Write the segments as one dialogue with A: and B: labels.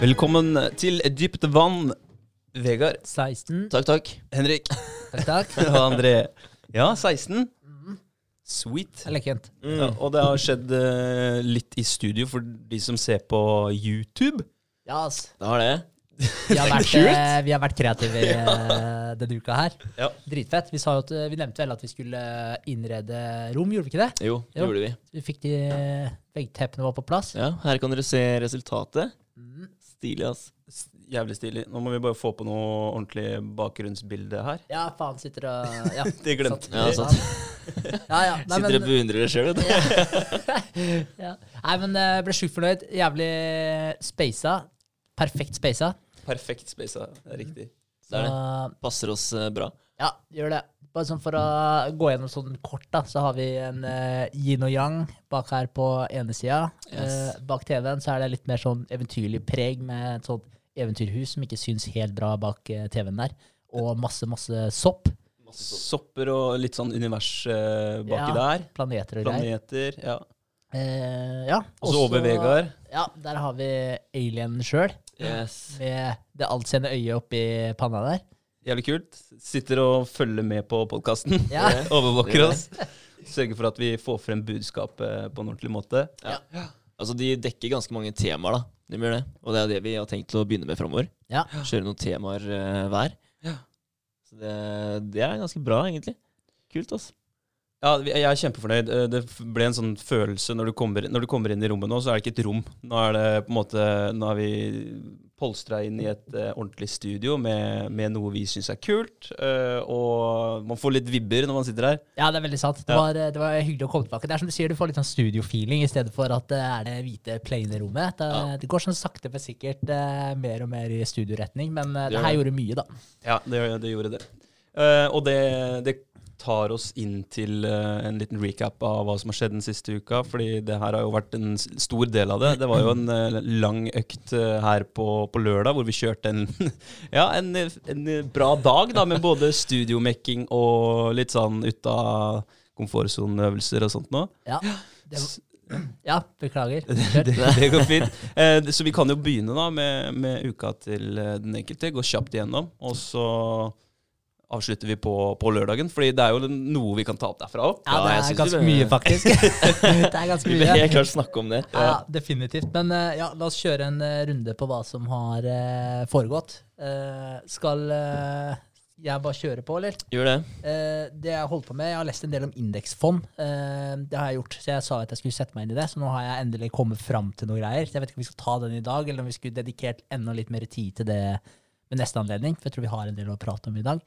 A: Velkommen til Dypt vann, Vegard.
B: 16.
C: Takk, takk.
A: Henrik.
B: Takk, takk.
A: Og André. Ja, 16. Sweet.
B: Det er lekkent.
A: Ja, og det har skjedd eh, litt i studio for de som ser på YouTube.
B: Ja, ass.
C: Det har det.
B: Vi har vært,
A: Kult.
B: eh, vi har vært kreative eh, denne uka her.
A: Ja.
B: Dritfett. Vi, sa jo at, eh, vi nevnte vel at vi skulle innrede rom, gjorde vi ikke det?
C: Jo, det
B: Jo.
C: gjorde vi.
B: Vi fikk de veggteppene var på plass.
C: Ja, Her kan dere se resultatet.
B: Mm.
C: Stilig, ass.
A: Jævlig stilig. Nå må vi bare få på noe ordentlig bakgrunnsbilde her.
B: Ja, faen, sitter og Ja.
A: Det glemte
B: vi.
C: Ja, sant.
B: Ja, ja. Nei,
C: Sitter og beundrer det sjøl, vet du.
B: ja. Nei, men jeg ble sjukt fornøyd. Jævlig speisa. Perfekt speisa.
A: Perfekt speisa, Det er riktig.
C: Det er det. Passer oss eh, bra.
B: Ja, gjør det. Bare sånn for å gå gjennom sånn kort, da, så har vi en uh, yin og yang bak her på ene sida.
C: Yes.
B: bak TV-en så er det litt mer sånn eventyrlig preg med et sånt eventyrhus som ikke syns helt bra bak uh, TV-en der. Og masse, masse sopp.
A: Masse Sopper og litt sånn univers uh, baki
B: Ja.
A: der.
B: Planeter og greier.
A: Planeter. Ja.
B: Eh, ja.
A: Og så over Vegard.
B: Ja, der har vi alienen sjøl,
C: Yes.
B: med det altseende øyet oppi panna der.
A: Jævlig kult. Sitter og følger med på podkasten.
B: Ja.
A: Overvåker oss. Sørger for at vi får frem budskapet på en ordentlig måte.
C: Altså, de dekker ganske mange temaer, da. De gjør det. Og det er det vi har tenkt å begynne med framover.
B: Ja.
C: Kjøre noen temaer uh, hver.
A: Ja.
C: Så det, det er ganske bra, egentlig. Kult, altså.
A: Ja, jeg er kjempefornøyd. Eh, Det ble en sånn følelse når du, kommer, når du kommer inn i rommet nå, så er det ikke et rom. Nå er det på en måte Nå er vi polstra inn i et uh, ordentlig studio med, med noe vi syns er kult. Uh, og man får litt vibber når man sitter her.
B: Ja, det er veldig sant. Det
A: Ja.
B: var, det var hyggelig å komme tilbake. Det er som du sier, du får litt sånn studiofeeling i stedet for at det er det hvite, plaine rommet. Det,
C: Ja.
B: det går sånn sakte, men sikkert uh, mer og mer i studioretning, men eh,
C: Det
B: her gjorde mye, da.
A: Ja, det, det gjorde det. Eh, og det, det tar oss inn til eh, en liten recap av hva som har skjedd den siste uka. Fordi det her har jo vært en stor del av det. Det var jo en eh, lang økt eh, her på, på lørdag hvor vi kjørte en, ja, en, en bra dag da, med både studiomekking og litt sånn ut av komfortsoneøvelser og sånt nå.
B: Ja, det, ja beklager.
A: Det, det går fint. Eh, så vi kan jo begynne da med, med uka til den enkelte. Gå kjapt igjennom. Og så avslutter vi på, på lørdagen. Fordi det er jo noe vi kan ta opp derfra òg.
B: Ja, det er
C: synes
B: ganske
C: vi-
B: mye, faktisk. det er ganske
C: Vi vil
B: mye.
C: helt klart snakke om det.
B: Ja, definitivt. Men eh, ja, la oss kjøre en eh, runde på hva som har eh, foregått. Eh, skal jeg bare kjøre på, eller?
C: Gjør det.
B: Eh, det jeg har holdt på med, jeg har lest en del om indeksfond. Eh, det har jeg gjort, så jeg sa at jeg skulle sette meg inn i det. Så nå har jeg endelig kommet fram til noen greier. Så jeg vet ikke om vi skal ta den i dag, eller om vi skulle dedikert enda litt mer tid til det ved neste anledning. For jeg tror vi har en del å prate om i dag.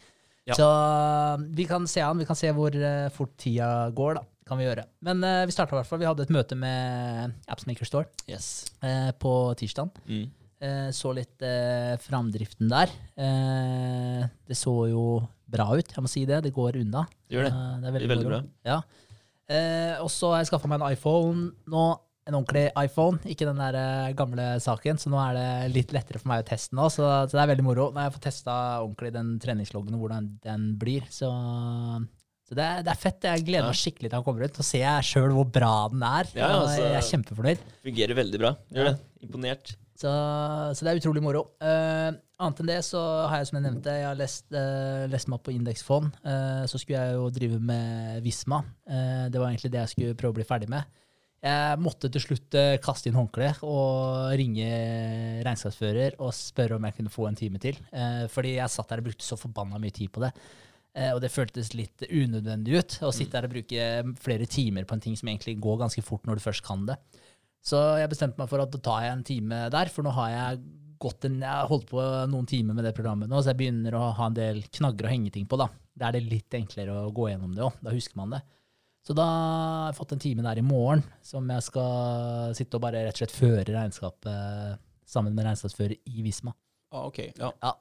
A: Ja.
B: Så eh, vi kan se an, vi kan se hvor eh, fort tida går, da. Kan vi gjøre. Men uh, vi starta i hvert fall. Vi hadde et møte med Appsmaker Store
C: Yes.
B: uh, på tirsdag.
C: Mm.
B: Uh, så litt uh, framdriften der. Eh, det så jo bra ut, jeg må si det. Det går unna.
C: Gjør det.
B: Eh, det er
C: Det er veldig
B: bra.
C: bra.
B: Ja. Og så har jeg skaffa meg en iPhone nå. En ordentlig iPhone, ikke den der eh, gamle saken. Så nå er det litt lettere for meg å teste nå. Så, så det er veldig moro. Når jeg får testa ordentlig den treningsloggen og hvordan den blir. Så, så det, er, det er fett. Jeg gleder meg skikkelig til han kommer ut. Så ser jeg sjøl hvor bra den er.
C: Ja, altså-
B: jeg er kjempefornøyd.
C: Fungerer veldig bra. Gjør det. Imponert.
B: Så, så det er utrolig moro. Uh, annet enn det så har jeg som jeg nevnte, jeg har lest, uh, lest meg opp på indeksfond. Uh, så skulle jeg jo drive med Visma. Det var egentlig det jeg skulle prøve å bli ferdig med. Jeg måtte til slutt eh, kaste inn håndkleet og ringe regnskapsfører og spørre om jeg kunne få en time til. Eh, fordi jeg satt der og brukte så forbanna mye tid på det. Eh, og det føltes litt unødvendig ut å sitte der og bruke flere timer på en ting som egentlig går ganske fort når du først kan det. Så jeg bestemte meg for at da tar jeg en time der, for nå har jeg gått en, jeg har holdt på noen timer med det programmet nå, så jeg begynner å ha en del knagger å henge ting på. Da Da er det litt enklere å gå gjennom det òg. Da husker man det. Så da har jeg fått en time der i morgen som jeg skal sitte og bare rett og slett føre regnskapet sammen med regnskapsfører i Visma.
A: Ah, ok, ja.
B: Ja.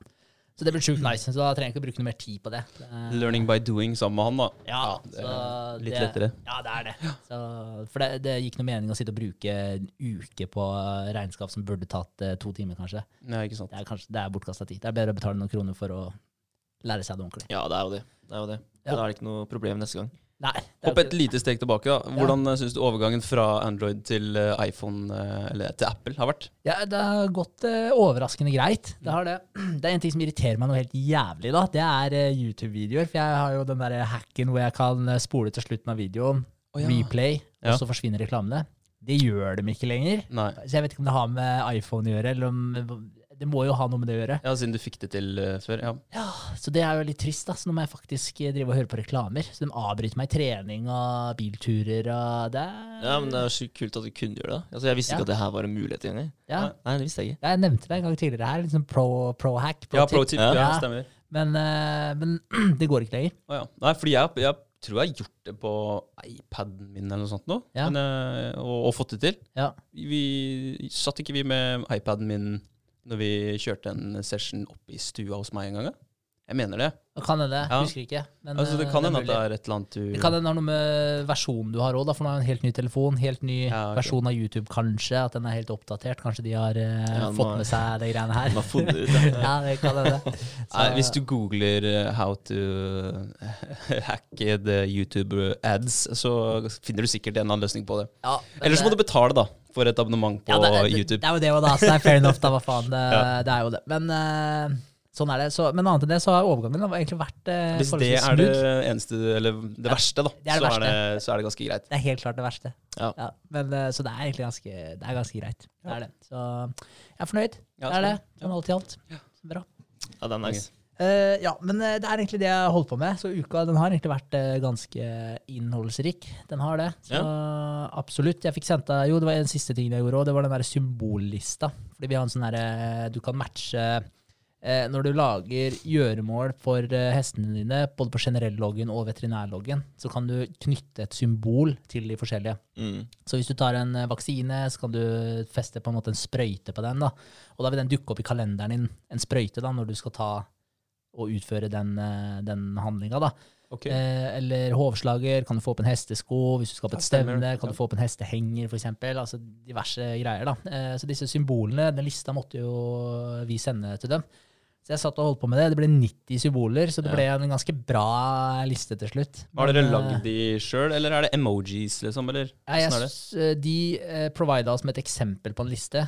B: Så det blir sjukt nice. Så da trenger jeg ikke å bruke noe mer tid på det. det
A: Learning by doing sammen med han, da.
B: ja,
A: er litt
B: det-
A: lettere.
B: Ja, det er det. Så, for det, det gikk noe mening å sitte og bruke en uke på regnskap som burde tatt eh, to timer, kanskje.
A: Nei, ikke sant.
B: Det er, kanskje, det er bortkasta tid. Det er bedre å betale noen kroner for å lære seg det ordentlig.
C: Ja, det er jo det. Det er jo det.
B: Ja.
C: Da er det ikke noe problem neste gang.
B: Nei.
A: Hopp et lite steg tilbake. da. Hvordan ja. syns du overgangen fra Android til eh, iPhone, eh, eller til Apple, har vært?
B: Ja, det har gått eh, overraskende greit. Det har det. Det er en ting som irriterer meg noe helt jævlig, da. Det er eh, YouTube-videoer. For jeg har jo den der hacken hvor jeg kan eh, spole til slutten av videoen,
A: oh, ja.
B: replay, og så forsvinner reklamene. Det gjør de ikke lenger.
A: Nei.
B: Så jeg vet ikke om det har med iPhone å gjøre, eller om Det må jo ha noe med det å gjøre.
A: Ja, Siden du fikk det til eh, før. ja.
B: Ja, Så det er jo litt trist, da. Så nå må jeg faktisk eh, drive og høre på reklamer. Så de avbryter meg i trening og bilturer og det
C: Ja, men det er så kult at du kunne gjøre det. Altså, jeg visste
B: Ja.
C: ikke at det her var en mulighet engang.
B: ja.
C: Nei, det visste jeg ikke.
B: Jeg nevnte det en gang tidligere her. Liksom pro, pro hack.
A: Ja, pro tip. Ja,
B: Ja.
A: stemmer.
B: Men, eh, men det går ikke lenger.
A: Oh, ja. Nei, fordi jeg, jeg tror jeg har gjort det på iPaden min eller noe sånt nå,
B: Ja.
A: men, og, og fått det til.
B: Ja.
A: Vi Satt ikke vi med iPaden min når vi kjørte en session opp i stua hos meg en gang? Jeg mener det.
B: Det kan hende.
A: Ja.
B: Husker ikke. Men,
A: Altså, det
B: eh,
A: kan hende at det er et eller annet du
B: Det kan hende det har noe med versjonen du har òg, for nå er det en helt ny telefon. Helt ny
A: Ja, okay.
B: versjon av YouTube, kanskje. At den er helt oppdatert. Kanskje de har uh,
C: Ja,
B: fått med seg de greiene her.
C: Man har funnet ut det.
B: ja, det kan hende.
A: Nei, Hvis du googler uh, 'how to hack the YouTube ads', så finner du sikkert en annen løsning på det.
B: ja,
A: Eller så må du betale da, for et abonnement på
B: ja, det, det,
A: YouTube.
B: Det er jo det òg, da. Så det er fair enough, da. Hva faen. Det,
A: Ja.
B: det er jo det. Men uh, sånn er det. Så, men annet enn det, så har overgangen egentlig vært uh,
A: Hvis det er det eneste, eller det verste, da,
B: det det
A: så,
B: verste.
A: er det, så er det ganske greit.
B: Det er helt klart det verste.
C: Ja.
B: men, uh, så det er egentlig ganske, det er ganske greit. Det er det. Så jeg er fornøyd.
A: Ja,
B: det er det.
A: så-
B: Sånn alt i alt.
A: Ja.
B: Bra.
C: Ja, det er nice.
B: Eh, ja, men eh, det er egentlig det jeg har holdt på med. Så uka den har egentlig vært uh, ganske innholdsrik. Den har det. Så absolutt. Jeg fikk sendt deg Jo, det var en siste ting jeg gjorde òg. Det var den der symbollista. Fordi vi har en sånn derre Du kan matche uh, når du lager gjøremål for hestene dine, både på generell-loggen og veterinærloggen, så kan du knytte et symbol til de forskjellige.
C: Mm.
B: Så hvis du tar en vaksine, så kan du feste på en måte en sprøyte på den. da. Og da vil den dukke opp i kalenderen din, en sprøyte, da, når du skal ta og utføre den, eh, den handlinga.
A: Okay.
B: Eh, eller hovslager, kan du få opp en hestesko. Hvis du skal på et stevne, kan
A: Ja.
B: du få opp en hestehenger, f.eks. Altså diverse greier. da. Eh, så disse symbolene, den lista måtte jo vi sende til dem. Så jeg satt og holdt på med det. Det ble 90 symboler, så det ble en ganske bra liste til slutt.
A: Har dere
B: eh,
A: lagd de sjøl, eller er det emojis, liksom? Eller
B: ja, jeg,
A: det?
B: eh, de eh, provida oss med et eksempel på en liste,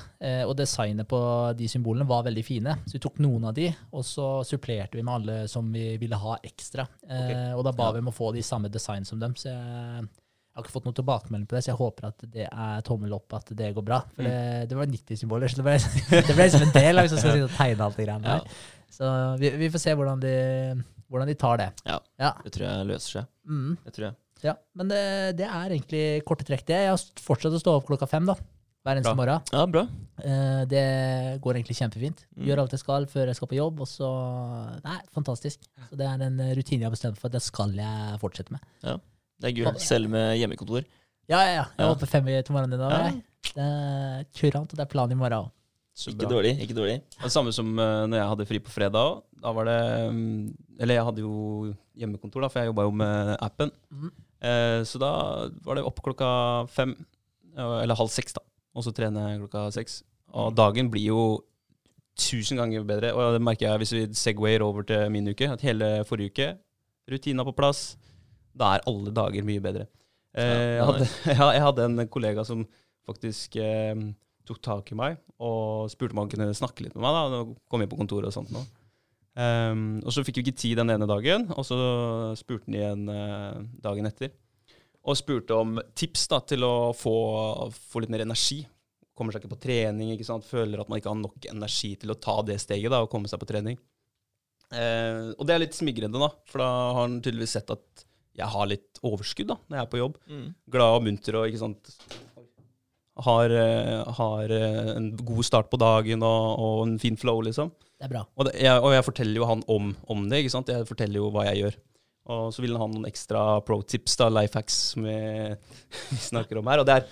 B: og designet på de symbolene var veldig fine. Så vi tok noen av de, og så supplerte vi med alle som vi ville ha ekstra. Okay. Og da ba vi om å få de samme design som dem. Så jeg, jeg har ikke fått noen tilbakemelding på det, så jeg håper at det er tommel opp at det går bra. For
A: Mm.
B: det, det var 90 symboler, så det ble, det ble liksom en del av hvis man skal sitte og tegne alt det greiene
C: Ja.
B: der. Så vi, vi får se hvordan de, hvordan de tar det.
C: Ja.
B: ja.
C: Det tror jeg løser seg.
B: Mm.
C: Det tror jeg.
B: Ja, men det, det er egentlig korte trekk det. Jeg har fortsatt å stå opp klokka fem da, hver eneste
A: Bra.
B: morgen.
C: Ja, bra.
B: Eh, det går egentlig kjempefint.
C: Mm.
B: Gjør alt jeg skal før jeg skal på jobb, og så Nei, fantastisk. Så det er en rutine jeg har bestemt for at det skal jeg fortsette med.
C: Det er gøy. Selv med hjemmekontor.
B: Ja, ja, ja. Jeg
C: håper
B: var oppe fem i til morgenen i dag.
C: Ja.
B: jeg. Det er kurant, og det er planen i morgen òg.
C: Ikke dårlig. ikke dårlig.
A: Det samme som uh, når jeg hadde fri på fredag òg. Da var det mm, Eller jeg hadde jo hjemmekontor, da, for jeg jobba jo med appen.
B: Mm.
A: Eh, så da var det opp klokka fem, eh, eller halv seks, da. Og så trene klokka seks. Og dagen blir jo tusen ganger bedre. Og det merker jeg hvis vi segwayer over til min uke. At hele forrige uke, rutina på plass. Da er alle dager mye bedre. Eh, jeg, hadde, ja, jeg hadde en kollega som faktisk eh, tok tak i meg og spurte om han kunne snakke litt med meg. da, og Kom inn på kontoret og sånt nå. Um, og så fikk vi ikke tid den ene dagen, og så spurte han igjen eh, dagen etter. Og spurte om tips da, til å få, få litt mer energi. Kommer seg ikke på trening, ikke sant? føler at man ikke har nok energi til å ta det steget da, og komme seg på trening. Eh, og det er litt smigrende, da, for da har han tydeligvis sett at jeg har litt overskudd da, når jeg er på jobb.
C: Mm.
A: Glad og munter og ikke sant har, eh, har eh, en god start på dagen og, og en fin flow, liksom.
B: Det er bra.
A: Og, det, jeg, og jeg forteller jo han om, om det, ikke sant? Jeg forteller jo hva jeg gjør. Og så vil han ha noen ekstra pro tips, da, life hacks, som vi, vi snakker om her. Og det er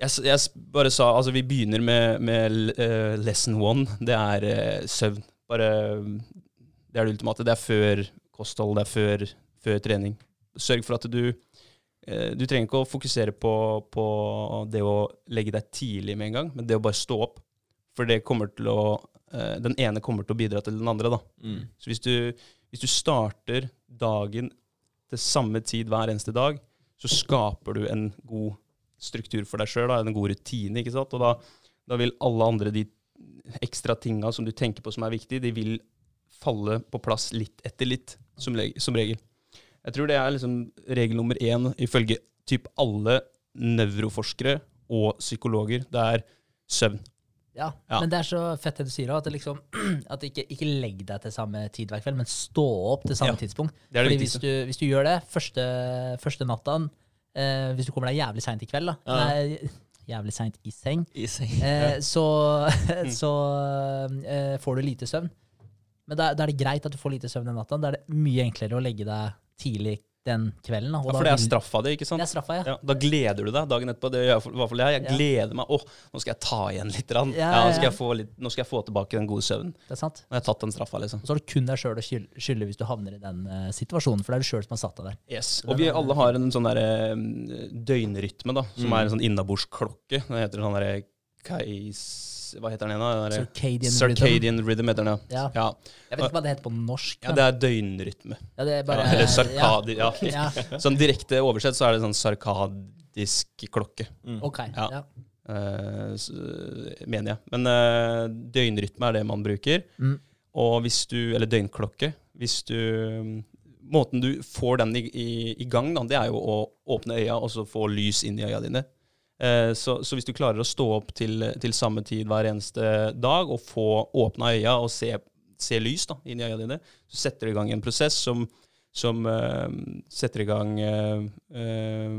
A: jeg, jeg bare sa Altså, vi begynner med, med uh, lesson one. Det er uh, søvn. Bare Det er det ultimate. Det er før kosthold, det er før, før trening. Sørg for at du eh, Du trenger ikke å fokusere på, på det å legge deg tidlig med en gang, men det å bare stå opp. For det kommer til å eh, Den ene kommer til å bidra til den andre, da.
C: Mm.
A: Så hvis du, hvis du starter dagen til samme tid hver eneste dag, så skaper du en god struktur for deg sjøl, en god rutine. ikke sant? Og da, da vil alle andre de ekstra tinga som du tenker på som er viktige, de vil falle på plass litt etter litt, som, som regel. Jeg tror det er liksom regel nummer én ifølge typ alle nevroforskere og psykologer. Det er søvn.
B: Ja,
A: Ja.
B: Men det er så fett det du sier òg, at, liksom, at ikke, ikke legg deg til samme tid hver kveld, men stå opp til samme
A: Ja,
B: tidspunkt.
A: Det er det
B: Fordi hvis du, hvis du gjør det første, første natta, eh, hvis du kommer deg jævlig seint i kveld, da,
C: Ja.
B: nei, jævlig seint i seng,
C: I seng.
B: eh, så, så eh, får du lite søvn. Men da, da er det greit at du får lite søvn den natta. Da er det mye enklere å legge deg tidlig den kvelden. Da,
A: Ja, for det er straffa di, ikke sant?
B: Det er straffa, ja.
A: Ja, da gleder du deg dagen etterpå. Det gjør i hvert fall jeg. Jeg gleder meg. Åh, nå skal jeg ta igjen litt.
B: Ja,
A: nå, skal jeg få litt, nå skal jeg få tilbake den gode søvnen.
B: Det er sant.
A: Nå har jeg tatt den straffa, liksom.
B: Og så har du kun deg sjøl å skyld- skylde hvis du havner i den uh, situasjonen, for det er du sjøl som har satt deg der.
A: Yes. Og vi alle har en sånn der, uh, døgnrytme, da, som
C: Mm.
A: er en sånn innabordsklokke. Det heter sånn derre Kais... Hva heter den igjen? da?
B: Circadian,
A: Circadian rhythm heter den, ja.
B: Ja.
A: ja.
B: Jeg vet ikke hva det heter på norsk.
A: Ja, det er døgnrytme.
B: ja, det er bare,
A: eller sarkadi... Ja.
B: Ja,
A: Sånn direkte oversett så er det sånn sarkadisk klokke.
C: Mm.
B: ok.
A: Ja.
B: Ja.
A: eh, mener jeg. Men uh, døgnrytme er det man bruker.
B: Mm.
A: Og hvis du, eller døgnklokke, hvis du Måten du får den i, i, i gang, da, det er jo å åpne øya og så få lys inn i øya dine. Eh, så, så hvis du klarer å stå opp til, til samme tid hver eneste dag og få åpna øya og se, se lys da, inn i øya dine, så setter du i gang en prosess som, som uh, setter i gang uh, uh,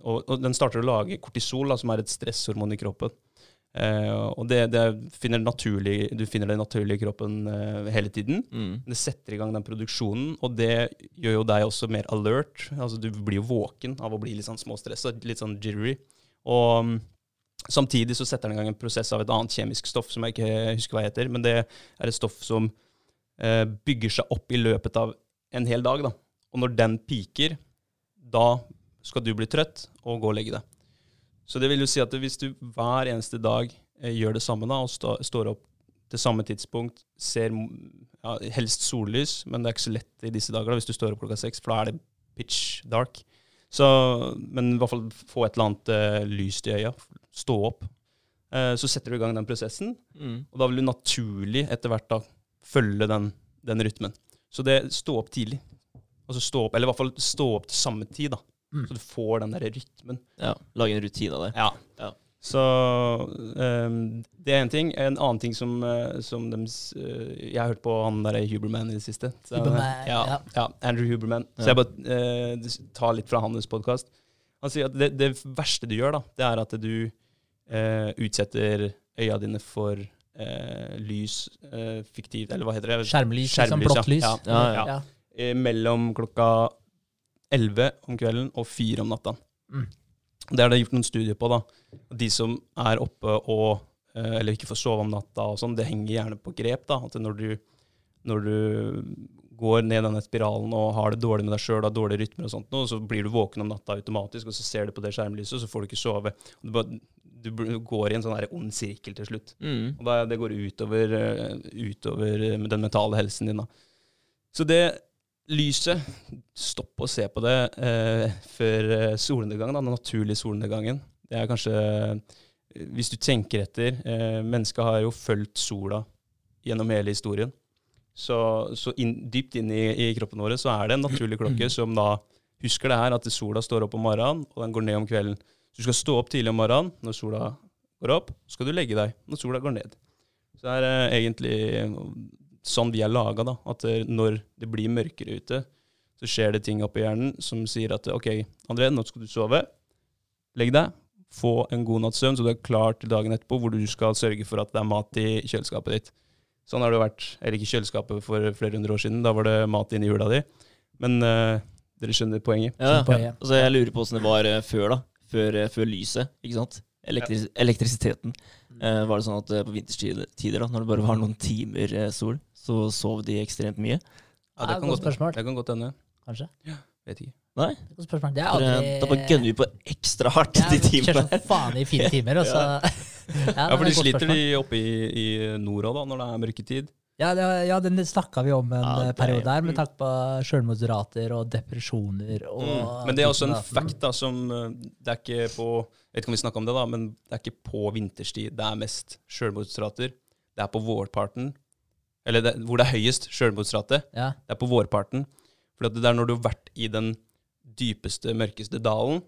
A: og, og den starter å lage kortisol, da, som er et stresshormon i kroppen. Og det, det finner naturlig, du finner det naturlig i kroppen hele tiden.
C: Mm.
A: Det setter i gang den produksjonen, og det gjør jo deg også mer alert. Altså Du blir jo våken av å bli litt sånn småstressa, litt sånn jittery. Og mm, samtidig så setter den i gang en prosess av et annet kjemisk stoff som jeg ikke husker hva heter, men det er et stoff som eh, bygger seg opp i løpet av en hel dag. da. Og når den piker, da skal du bli trøtt og gå og legge deg. Så det vil jo si at hvis du hver eneste dag eh, gjør det samme da, og stå, står opp til samme tidspunkt, ser ja, helst sollys, men det er ikke så lett i disse dager da, hvis du står opp klokka seks, for da er det pitch dark. Så, men i hvert fall få et eller annet uh, lyst i øya, stå opp. Uh, så setter du i gang den prosessen,
C: Mm.
A: og da vil du naturlig etter hvert da følge den, den rytmen. Så det stå opp tidlig. Altså stå opp, eller i hvert fall stå opp til samme tid, da.
B: Mm.
A: Så du får den der rytmen.
C: Ja, Lage en rutine av det.
A: Ja.
C: Ja.
A: Så um, det er en ting. En annen ting som, eh, som de, eh, Jeg har hørt på han der Huberman i det siste. Så,
B: Huberman,
A: ja,
B: ja.
A: ja. Andrew Huberman. Så jeg bare uh, tar litt fra hans podkast. Han sier at det, det verste du gjør, da, det er at du uh, utsetter øya dine for uh, lys fiktivt, eller hva heter det?
B: Skjermlys, liksom
A: Skjermlys,
B: blått lys.
A: ja.
C: Ja, ja.
B: Ja.
A: Mellom klokka 11 om kvelden og 4 om natta.
B: Mm.
A: Det har det gjort noen studier på. da. De som er oppe og eh, eller ikke får sove om natta, og sånn, det henger gjerne på grep. da, at når du, når du går ned denne spiralen og har det dårlig med deg sjøl, har dårlige rytmer og sånt, og så blir du våken om natta automatisk, og så ser du på det skjermlyset, og så får du ikke sove. Du, bare, du går i en sånn ond sirkel til slutt.
C: Mm.
A: Og da, det går utover, eh, utover eh, den mentale helsen din. da. Så det lyset, stopp å se på det eh, før solnedgangen, da, den naturlige solnedgangen. Det er kanskje, eh, hvis du tenker etter, eh, mennesket har jo fulgt sola gjennom hele historien. Så, så inn, dypt inn i, i kroppen vår så er det en naturlig klokke som da husker det her, at sola står opp om morgenen, og den går ned om kvelden. Så du skal stå opp tidlig om morgenen når sola går opp, så skal du legge deg når sola går ned. Så det er eh, egentlig sånn vi er laga, da. At eh, når det blir mørkere ute, så skjer det ting oppi hjernen som sier at OK, André, nå skal du sove. Legg deg. Få en god natts søvn, så du er klar til dagen etterpå, hvor du skal sørge for at det er mat i kjøleskapet ditt. Sånn har det vært, eller ikke kjøleskapet for flere hundre år siden, da var det mat inni hula di. Men uh, dere skjønner poenget.
C: Ja,
B: Poenget.
C: altså jeg lurer på åssen det var eh, før, da. Før, før lyset, ikke sant. Elektris elektrisiteten. Eh, var det sånn at eh, på vinterstider, da, når det bare var noen timer eh, sol, så sov de ekstremt mye?
A: Ja,
B: det kan godt spørsmål.
A: Det kan godt hende.
B: Kanskje?
A: Ja, Vet ikke.
C: Nei?
B: Det er et godt spørsmål. Det er aldri
C: Da bare gønner vi på ekstra hardt de
B: timene. Kjører
C: sånn
B: som faen i fire timer, og så Ja,
A: Ja,
B: er
A: for de sliter
B: spørsmål.
A: de oppe i, i nord òg, da, når det er mørketid.
B: Ja, det, ja den snakka vi om en
C: Ja,
B: eh, periode der, med tanke på selvmordsrater og depresjoner og
A: Mm. Men det er også en fact da, som eh, Det er ikke på Jeg vet ikke om vi snakker om det, da, men det er ikke på vinterstid det er mest selvmordsrater. Det er på vårparten. Eller det, hvor det er høyest selvmordsrate.
B: Ja,
A: Det er på vårparten. For det er når du har vært i den dypeste, mørkeste dalen,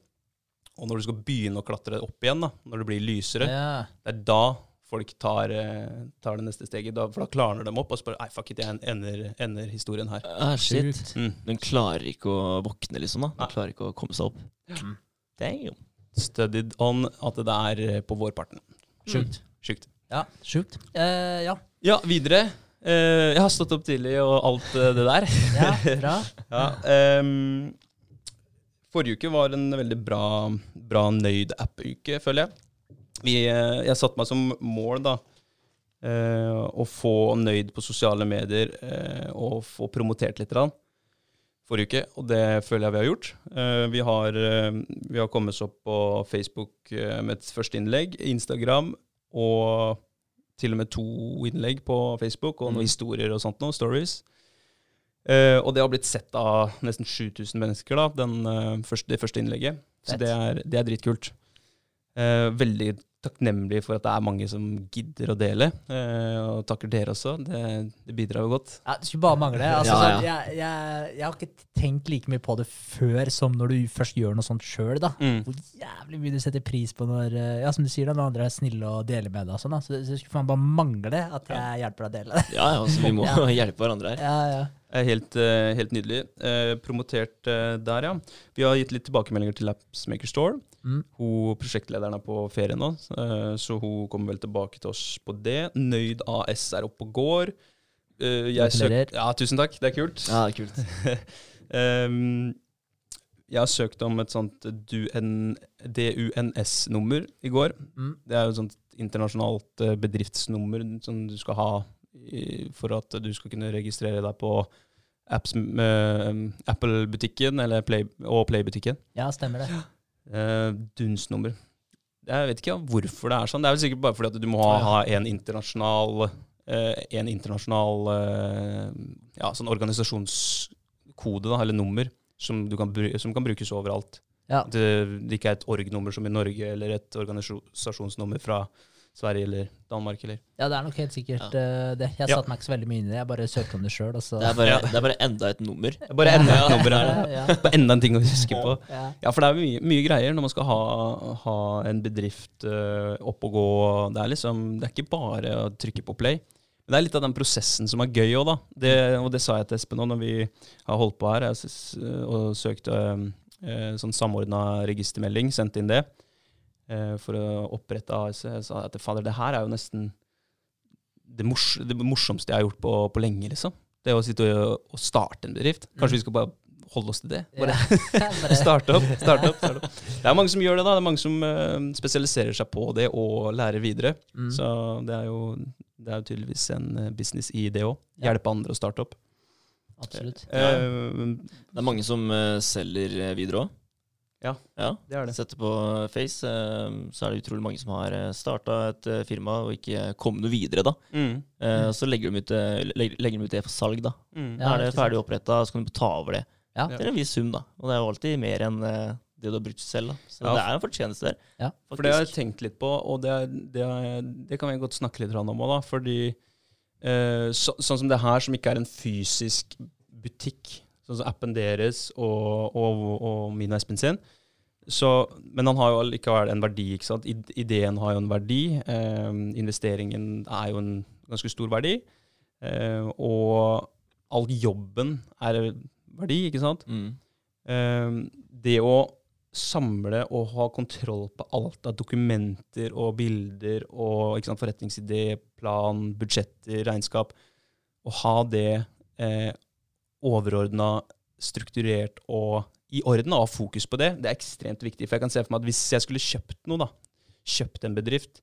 A: og når du skal begynne å klatre opp igjen, da, når det blir lysere,
B: ja.
A: det er da folk tar, eh, tar det neste steget. Da, for da klarner de opp og spør Nei, fuck it, jeg ender, ender historien her.
C: Ah, shit.
A: Mm.
C: Den klarer ikke å våkne, liksom. da
A: Den
C: Den klarer ikke å komme seg opp.
B: Mm.
C: Damn.
A: Studied on at det er eh, på vårparten.
B: Sjukt.
A: Sjukt.
B: Ja, sjukt. Uh, ja.
A: Ja, videre. Uh, jeg har stått opp tidlig og alt uh, det der.
B: ja, bra.
A: Ja, um, forrige uke var en veldig bra, bra nøyd app-uke, føler jeg. Vi, jeg satte meg som mål da, eh, å få nøyd på sosiale medier eh, og få promotert litt grann forrige uke, og det føler jeg vi har gjort. Eh, vi, har, eh, vi har kommet oss opp på Facebook eh, med et første innlegg, Instagram og til og med to innlegg på Facebook, og noen
C: Mm.
A: historier og sånt noe, stories. Eh, og det har blitt sett av nesten 7000 mennesker, da, den, første, det første innlegget. Så det er, det er dritkult. Eh, veldig takknemlig for at det er mange som gidder å dele. Eh, og takker dere også. Det, det bidrar jo godt.
B: Ja, det skulle bare mangle. Altså,
C: Ja, ja.
B: sånn, Jeg, jeg, jeg har ikke tenkt like mye på det før som når du først gjør noe sånt sjøl. Hvor jævlig mye du setter pris på når eh, Ja, som du sier da, når andre er snille og deler med deg. og Sånn, da. Så det, så skulle faen bare mangle at jeg hjelper deg å dele.
C: Ja, ja, altså, vi må
B: Ja.
C: hjelpe hverandre her.
B: Ja, ja.
A: Er helt, eh, helt nydelig. Eh, promotert eh, der, ja. Vi har gitt litt tilbakemeldinger til Appsmaker Store.
B: Mm.
A: Hun, prosjektlederen er på ferie nå, eh, så hun kommer vel tilbake til oss på det. Nøyd AS er oppe og går. Jeg søk- Ja, tusen takk. Det er kult.
C: Ja, det er kult.
A: um, jeg har søkt om et sånt DUNS-nummer i går.
B: Mm.
A: Det er jo et sånt internasjonalt bedriftsnummer som du skal ha for at du skal kunne registrere deg på apps, med Apple-butikken Play, og Play-butikken.
B: ja, stemmer det.
A: Uh, DUNS-nummer. Jeg vet ikke hvorfor det er sånn. Det er vel sikkert bare fordi at du må ha, ha en internasjonal uh, En internasjonal uh, ja, sånn organisasjonskode, da, eller nummer, som, du kan, som kan brukes overalt.
B: Ja.
A: Det, det ikke er et org-nummer som i Norge, eller et organisasjonsnummer fra Sverige eller Danmark. Eller.
B: ja, det er nok helt sikkert eh, det. Jeg
A: Ja.
B: satte meg ikke så veldig mye inn i det. Jeg bare søkte om det sjøl.
C: Det er, bare,
A: Ja.
C: det er bare enda et nummer.
A: Bare enda et nummer her.
B: Ja,
A: Bare enda en ting å huske på.
B: ja.
A: Ja, for det er mye, mye greier når man skal ha, ha en bedrift uh, opp og gå. Det er liksom, det er ikke bare å trykke på play. Men det er litt av den prosessen som er gøy òg, da. Det, og det sa jeg til Espen òg når vi har holdt på her jeg, synes, eh, og søkte uh, sånn samordna registermelding, sendte inn det eh, for å opprette AS. Jeg sa at fader, det her er jo nesten det, mors det morsomste jeg har gjort på, på lenge, liksom. Det å sitte og, og starte en bedrift. Kanskje vi skal bare holde oss til det? Bare
B: Ja.
A: Starte opp, starte opp, starte opp. Det er mange som gjør det, da. Det er mange som uh, spesialiserer seg på det og lærer videre.
B: Mm.
A: Så det er, jo, det er jo tydeligvis en eh, business i det òg. Hjelpe andre å starte opp.
B: Absolutt.
A: Uh,
C: Det er mange som uh, selger eh, videre òg.
A: Ja,
C: ja.
A: det er det.
C: Sette på Face, eh, så er det utrolig mange som har starta et eh, firma og ikke kommet noe videre, da.
A: Mm.
C: Eh, så legger de, ut, eh, legger, de ut det for salg, da.
A: Mm.
B: Ja,
C: Da er det ferdig oppretta, så kan du ta over det.
B: Ja.
C: er en viss sum, da. Og det er jo alltid mer enn eh, det du har brukt selv, da. Så
A: Ja.
C: det er en fortjeneste der.
B: Ja.
A: For det har jeg tenkt litt på, og det, er- det, er- det kan vi godt snakke litt om òg, da. Fordi eh, så, sånn som det her, som ikke er en fysisk butikk, sånn som appen deres og, og, og min og Espen sin, så, men han har jo allikevel en verdi. ikke sant? Ideen har jo en verdi. Eh, investeringen er jo en ganske stor verdi. Eh, og all jobben er verdi, ikke sant?
C: Mm.
A: Eh, det å samle og ha kontroll på alt av dokumenter og bilder og ikke sant, forretningsidé, plan, budsjetter, regnskap, og ha det eh, overordna, strukturert og i orden, og ha fokus på det, det er ekstremt viktig. For jeg kan se for meg at hvis jeg skulle kjøpt noe, da, kjøpt en bedrift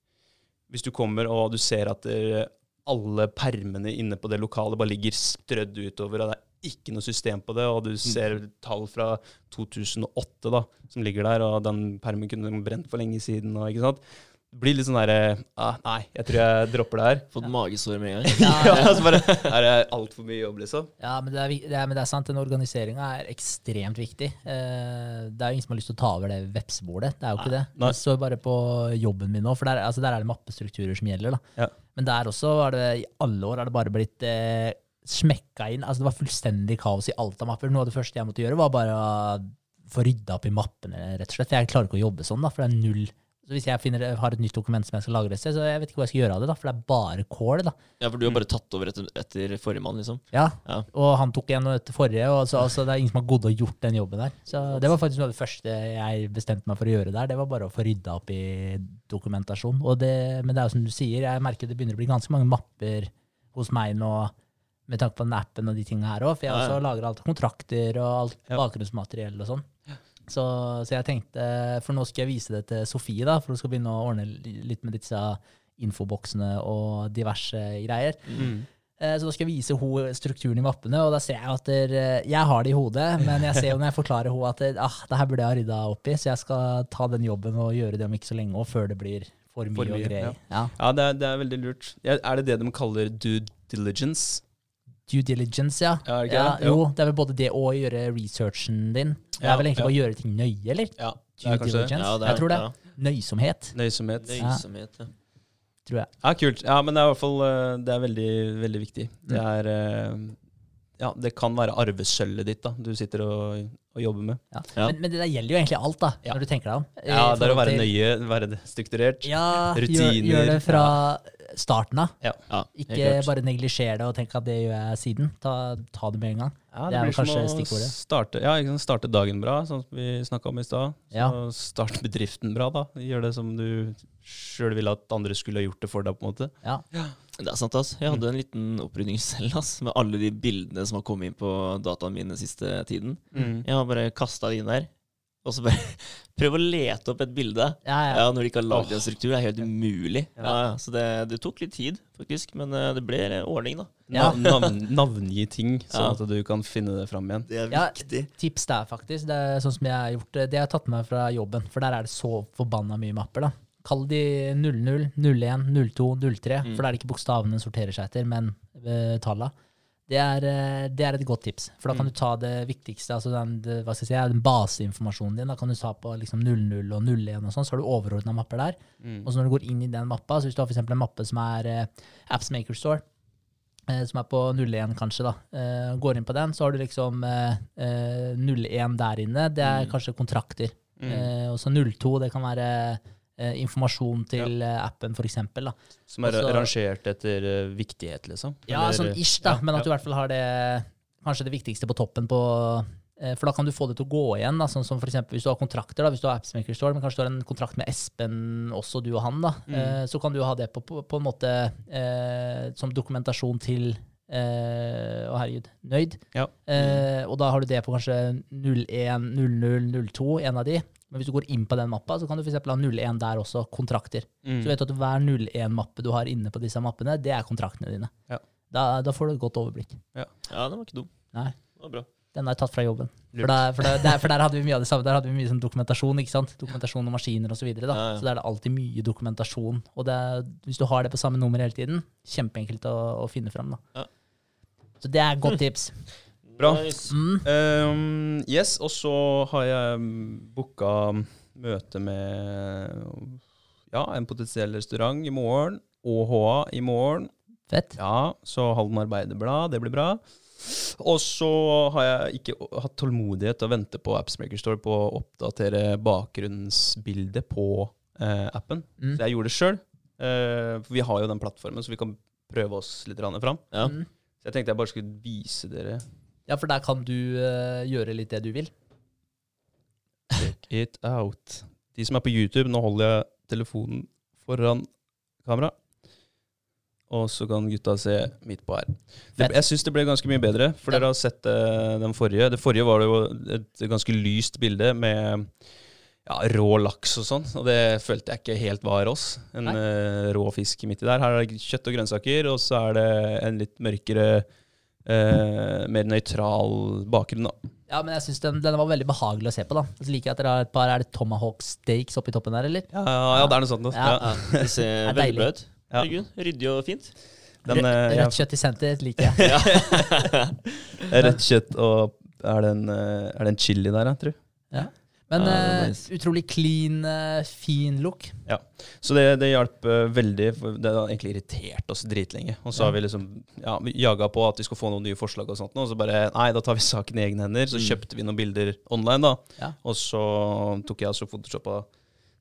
A: Hvis du kommer og du ser at eh, alle permene inne på det lokalet bare ligger strødd utover, og det er ikke noe system på det, og du ser tall fra 2008 da, som ligger der, og den permen kunne brent for lenge siden. Og, ikke sant? Blir litt sånn derre ah, Nei, jeg tror jeg dropper det her.
C: Fått magesår med en gang.
A: Ja, altså bare, er det altfor mye jobb, liksom.
B: Ja, men det er, det er, men det er sant. Den organiseringa er ekstremt viktig. Eh, det er jo ingen som har lyst til å ta over det vepsebordet. Det er jo ikke det. Jeg så bare på jobben min nå, for der, altså der er det mappestrukturer som gjelder. da.
A: Ja.
B: Men der også er det i alle år har det bare blitt eh, smekka inn. Altså Det var fullstendig kaos i alt av mapper. Noe av det første jeg måtte gjøre, var bare å få rydda opp i mappene, rett og slett. For jeg klarer ikke å jobbe sånn, da, for det er null så Hvis jeg finner, har et nytt dokument som jeg skal lagre et sted, så jeg vet ikke hva jeg skal gjøre av det, da, for det er bare kål. da.
C: Ja, for du har bare tatt over etter, etter forrige mann, liksom.
B: Ja,
C: Ja.
B: og han tok en etter forrige, og så, altså, det er ingen som har gått og gjort den jobben der. Så det var faktisk noe av det første jeg bestemte meg for å gjøre der. Det var bare å få rydda opp i dokumentasjon. Og det, men det er jo som du sier, jeg merker det begynner å bli ganske mange mapper hos meg nå, med tanke på den appen og de tingene her òg, for jeg
C: Ja, ja.
B: også lager alt kontrakter og alt bakgrunnsmateriell og sånn. Så, så jeg tenkte, for nå skal jeg vise det til Sofie, da, for hun skal begynne å ordne litt med disse infoboksene og diverse greier.
A: Mm.
B: Eh, Så da skal jeg vise henne strukturen i mappene, og da ser jeg at der, eh, jeg har det i hodet, men jeg ser jo når jeg forklarer henne at det, ah, det her burde jeg ha rydda opp i, så jeg skal ta den jobben og gjøre det om ikke så lenge, og før det blir for mye,
A: For mye,
B: og greier. Ja.
A: Ja, det er, det er veldig lurt. Er det det de kaller due diligence?
B: Due diligence, ja.
A: Ja, det
B: ja
A: jo.
B: jo, det er vel både det og å gjøre researchen din. Det er vel egentlig
A: ja.
B: bare å gjøre ting nøye, eller?
A: Ja, det
B: Due
A: er det.
B: diligence.
C: Ja, det
B: jeg
C: er-
B: tror det.
C: ja.
B: Nøysomhet,
A: Nøysomhet.
C: Nøysomhet, ja.
B: tror jeg.
A: Ja, kult. Ja, men det er i hvert fall eh, det er veldig, veldig viktig. Det
B: Mm.
A: er eh, Ja, det kan være arvesølvet ditt da, du sitter og, og jobber med.
B: Ja.
C: Ja.
B: Men, men det der gjelder jo egentlig alt, da,
A: Ja.
B: når du tenker deg om.
A: Ja, det er å være
B: til-
A: nøye, være strukturert.
B: Ja, gjør,
A: Rutiner.
B: gjør det fra starten av.
C: ja
B: Ikke
C: klart.
B: bare neglisjer det og tenk at det gjør jeg siden. Ta, ta det med en gang.
A: Ja,
B: Det er kanskje
A: å
B: stikkordet.
A: Starte, ja, liksom starte dagen bra, sånn som vi snakka om i stad. Så
B: Ja.
A: start bedriften bra, da. Gjør det som du sjøl ville at andre skulle ha gjort det for deg, på en måte.
B: Ja.
C: Det er sant, ass. Jeg hadde en liten opprydning selv, ass, med alle de bildene som har kommet inn på dataen min den siste tiden.
A: Mm.
C: Jeg har bare kasta det inn der, og så bare prøv å lete opp et bilde.
B: Ja, ja.
C: Ja, Når de ikke har lagd en struktur. Det er helt umulig.
A: Ja.
C: Så det, det tok litt tid, faktisk. Men eh, det ble ordning, da.
B: Ja.
A: Navn, navngi ting, sånn
C: Ja.
A: at du kan finne det fram igjen.
C: Det er
B: Ja.
C: viktig.
B: Tips der, faktisk. Det er sånn som jeg har gjort det. Det har jeg tatt med meg fra jobben, for der er det så forbanna mye mapper. da. Kall de 00, 01, 02, 03,
C: Mm.
B: for da er det ikke bokstavene sorterer seg etter, men uh, tallene. Det er, eh, det er et godt tips, for da kan
A: Mm.
B: du ta det viktigste, altså den, det, hva skal jeg si, den baseinformasjonen din. Da kan du ta på liksom 00 og 01 og sånn, så har du overordna mapper der.
A: Mm.
B: Og så når du går inn i den mappa, så hvis du har eksempel en mappe som er eh, Apps Maker Store, eh, som er på 01 kanskje, da, eh, går inn på den, så har du liksom eh, eh, 01 der inne. Det er
C: Mm.
B: kanskje kontrakter.
A: Mm.
B: Eh, og så 02, det kan være informasjon til ja. appen, for eksempel.
A: Som er
B: også-
A: rangert etter eh, viktighet, liksom?
B: Ja,
A: Eller-
B: sånn ish, da,
A: ja,
B: men at du i hvert fall har det kanskje det viktigste på toppen på eh, For da kan du få det til å gå igjen. Da, sånn som for Hvis du har kontrakter, da, hvis du har Appsmaker Store, men kanskje du har en kontrakt med Espen, også du og han, da,
A: Mm.
B: eh, så kan du ha det på, på, på en måte eh, som dokumentasjon til eh, Å, herregud. Nøyd.
A: Ja.
B: Eh, og da har du det på kanskje 01, 00, 02, en av de. Men hvis du går inn på den mappa, så kan du for eksempel ha 01 der også, kontrakter.
A: Mm.
B: Så vet du at hver 01-mappe du har inne på disse mappene, det er kontraktene dine.
A: Ja.
B: Da, da får du et godt overblikk.
C: Ja, den var ikke dum.
B: Nei.
C: Det var bra.
B: Den har jeg tatt fra jobben. For, der, for, der, for der hadde vi mye av det samme. Der hadde vi mye sånn dokumentasjon. ikke sant? Dokumentasjon og maskiner osv. Så, videre, da.
C: Ja, ja.
B: så der er det alltid mye dokumentasjon. Og det hvis du har det på samme nummer hele tiden, kjempeenkelt å, å finne fram. Da.
C: Ja.
B: Så det er et godt tips.
A: Bra.
C: Nice.
B: Mm.
A: Um, yes, og så har jeg booka møte med ja, en potensiell restaurant i morgen. ÅHA i morgen.
B: Fett.
A: Ja, så Halden Arbeiderblad, det blir bra. Og så har jeg ikke hatt tålmodighet til å vente på Appsmaker Store på å oppdatere bakgrunnsbildet på eh, appen.
B: Mm.
A: Så jeg gjorde det sjøl. Eh, for vi har jo den plattformen, så vi kan prøve oss litt fram.
C: Ja.
B: Mm.
A: Så jeg tenkte jeg bare skulle vise dere
B: ja, for der kan du eh, gjøre litt det du vil.
A: Check it out. De som er på YouTube, nå holder jeg telefonen foran kamera. Og så kan gutta se midt på her. Det, jeg syns det ble ganske mye bedre, for dere har sett eh, den forrige. Det forrige var det jo et ganske lyst bilde med ja, rå laks og sånn, og det følte jeg ikke helt var oss. En eh, rå fisk midt i der. Her er det kjøtt og grønnsaker, og så er det en litt mørkere, eh, mer nøytral bakgrunn, da.
B: Ja, men jeg synes den, den var veldig behagelig å se på. da. Så liker jeg at dere har et par Er det Tomahawk steaks oppi toppen der, eller?
A: Ja, ja, ja, det er noe sånt.
B: Ja.
A: Ja.
C: Det ser
B: Det er
C: veldig bra ut.
A: Ja.
C: Ryddig og fint.
A: Den,
B: Rødt,
A: eh,
B: rødt kjøtt i senter liker jeg.
A: rødt kjøtt og er det en, eh, er det en chili der, jeg tror
B: du?
C: Ja, er
B: eh,
C: nice.
B: utrolig clean, eh, fin look. Ja.
A: Så det, det hjalp eh, veldig. For det har egentlig irritert oss dritlenge. Og så har vi liksom ja, vi jaga på at vi skulle få noen nye forslag, og sånt, og så bare Nei, da tar vi saken i egne hender. Så
C: Mm.
A: kjøpte vi noen bilder online, da.
B: Ja.
A: Og så tok jeg altså photoshoppa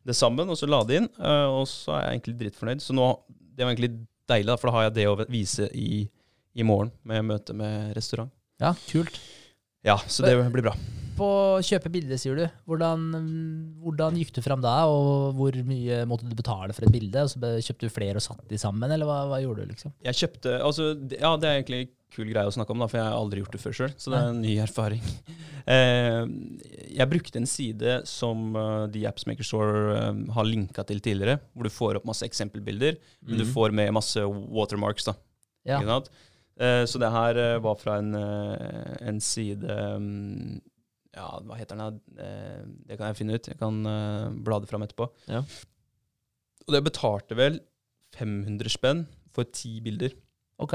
A: det sammen, og så la det inn. Og så er jeg egentlig dritfornøyd. Så nå Det var egentlig deilig, da, for da har jeg det å vise i, i morgen med møte med restaurant.
B: Ja, kult.
A: Ja, så det blir bra.
B: På kjøpe bilde, sier du. Hvordan, hvordan gikk du fram da, og hvor mye måtte du betale for et bilde? Og så kjøpte du flere og satte de sammen, eller hva, hva gjorde du, liksom?
A: Jeg kjøpte altså, Ja, det er egentlig en kul greie å snakke om, da, for jeg har aldri gjort det før sjøl. Så det er en ny erfaring. Eh, jeg brukte en side som uh, The Appsmaker Store eh, har linka til tidligere, hvor du får opp masse eksempelbilder, men du
C: Mhm.
A: får med masse watermarks. da.
B: Ja.
A: Eh, så det her eh, var fra en, eh, en side mm, Ja, hva heter den? Eh, det kan jeg finne ut. Jeg kan blade bla det fram etterpå.
C: Ja.
A: Og det betalte vel 500 spenn for ti bilder.
B: Ok.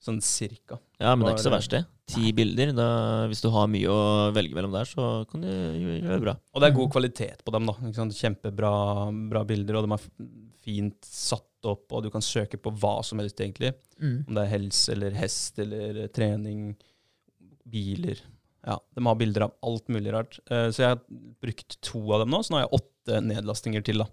A: Sånn cirka.
C: Ja, men det er ikke så verst, det. Ti bilder. Da, hvis du har mye å velge mellom der, så kan du gjøre det bra.
A: Og det er god kvalitet på dem. da. Kjempebra bra bilder, og de er fint satt opp, og du kan søke på hva som helst, egentlig.
B: Mm.
A: Om det er helse eller hest eller trening, biler. Ja, De har bilder av alt mulig rart. Eh, Så jeg har brukt to av dem nå, så nå har jeg åtte nedlastinger til. da.